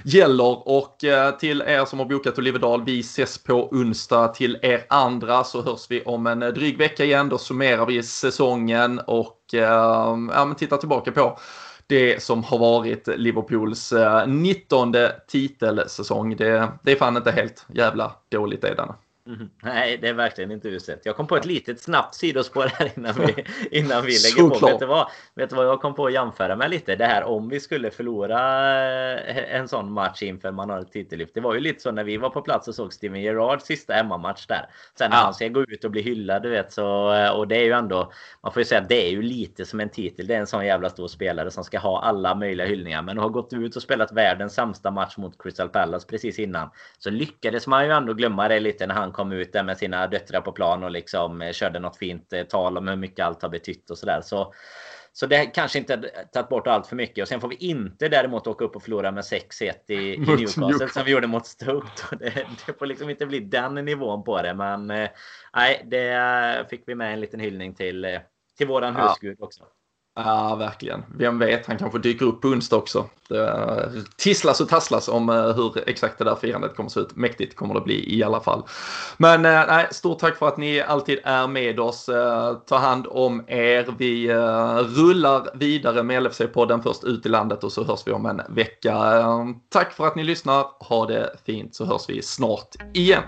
gäller. Och eh, till er som har bokat Olivedal vi ses på onsdag. Till er andra så hörs vi om en eh, dryg vecka igen. Då summerar vi säsongen och ehm, ja, men tittar tillbaka på det som har varit Liverpools eh, 19 titelsäsong. Det, det är fan inte helt jävla dåligt är det. Mm. Nej, det är verkligen inte uselt. Jag kom på ett litet snabbt sidospår här innan vi, [laughs] innan vi lägger på. Vet du, vad, vet du vad jag kom på att jämföra med lite? Det här om vi skulle förlora eh, en sån match inför man har ett titellyft. Det var ju lite så när vi var på plats och såg Steven Gerrards sista hemmamatch där. Sen när ja. han ska gå ut och bli hyllad, du vet. Så, eh, och det är ju ändå, man får ju säga att det är ju lite som en titel. Det är en sån jävla stor spelare som ska ha alla möjliga hyllningar. Men har gått ut och spelat världens sämsta match mot Crystal Palace precis innan. Så lyckades man ju ändå glömma det lite när han kom ut där med sina döttrar på plan och liksom eh, körde något fint eh, tal om hur mycket allt har betytt och sådär. Så, så det kanske inte tagit bort allt för mycket. Och sen får vi inte däremot åka upp och förlora med 6-1 i, i [laughs] Newcastle som vi gjorde mot Stoke. [laughs] Det, det får liksom inte bli den nivån på det. Men eh, nej, det fick vi med en liten hyllning till, till våran ja. husgud också. Ja, verkligen. Vem vet, han kanske dyker upp på onsdag också. Det eh, tisslas och tasslas om eh, hur exakt det där firandet kommer att se ut. Mäktigt kommer det bli i alla fall. Men eh, nej, stort tack för att ni alltid är med oss. Ta hand om er. Vi rullar vidare med LFC-podden först ut i landet och så hörs vi om en vecka. Tack för att ni lyssnar. Ha det fint så hörs vi snart igen.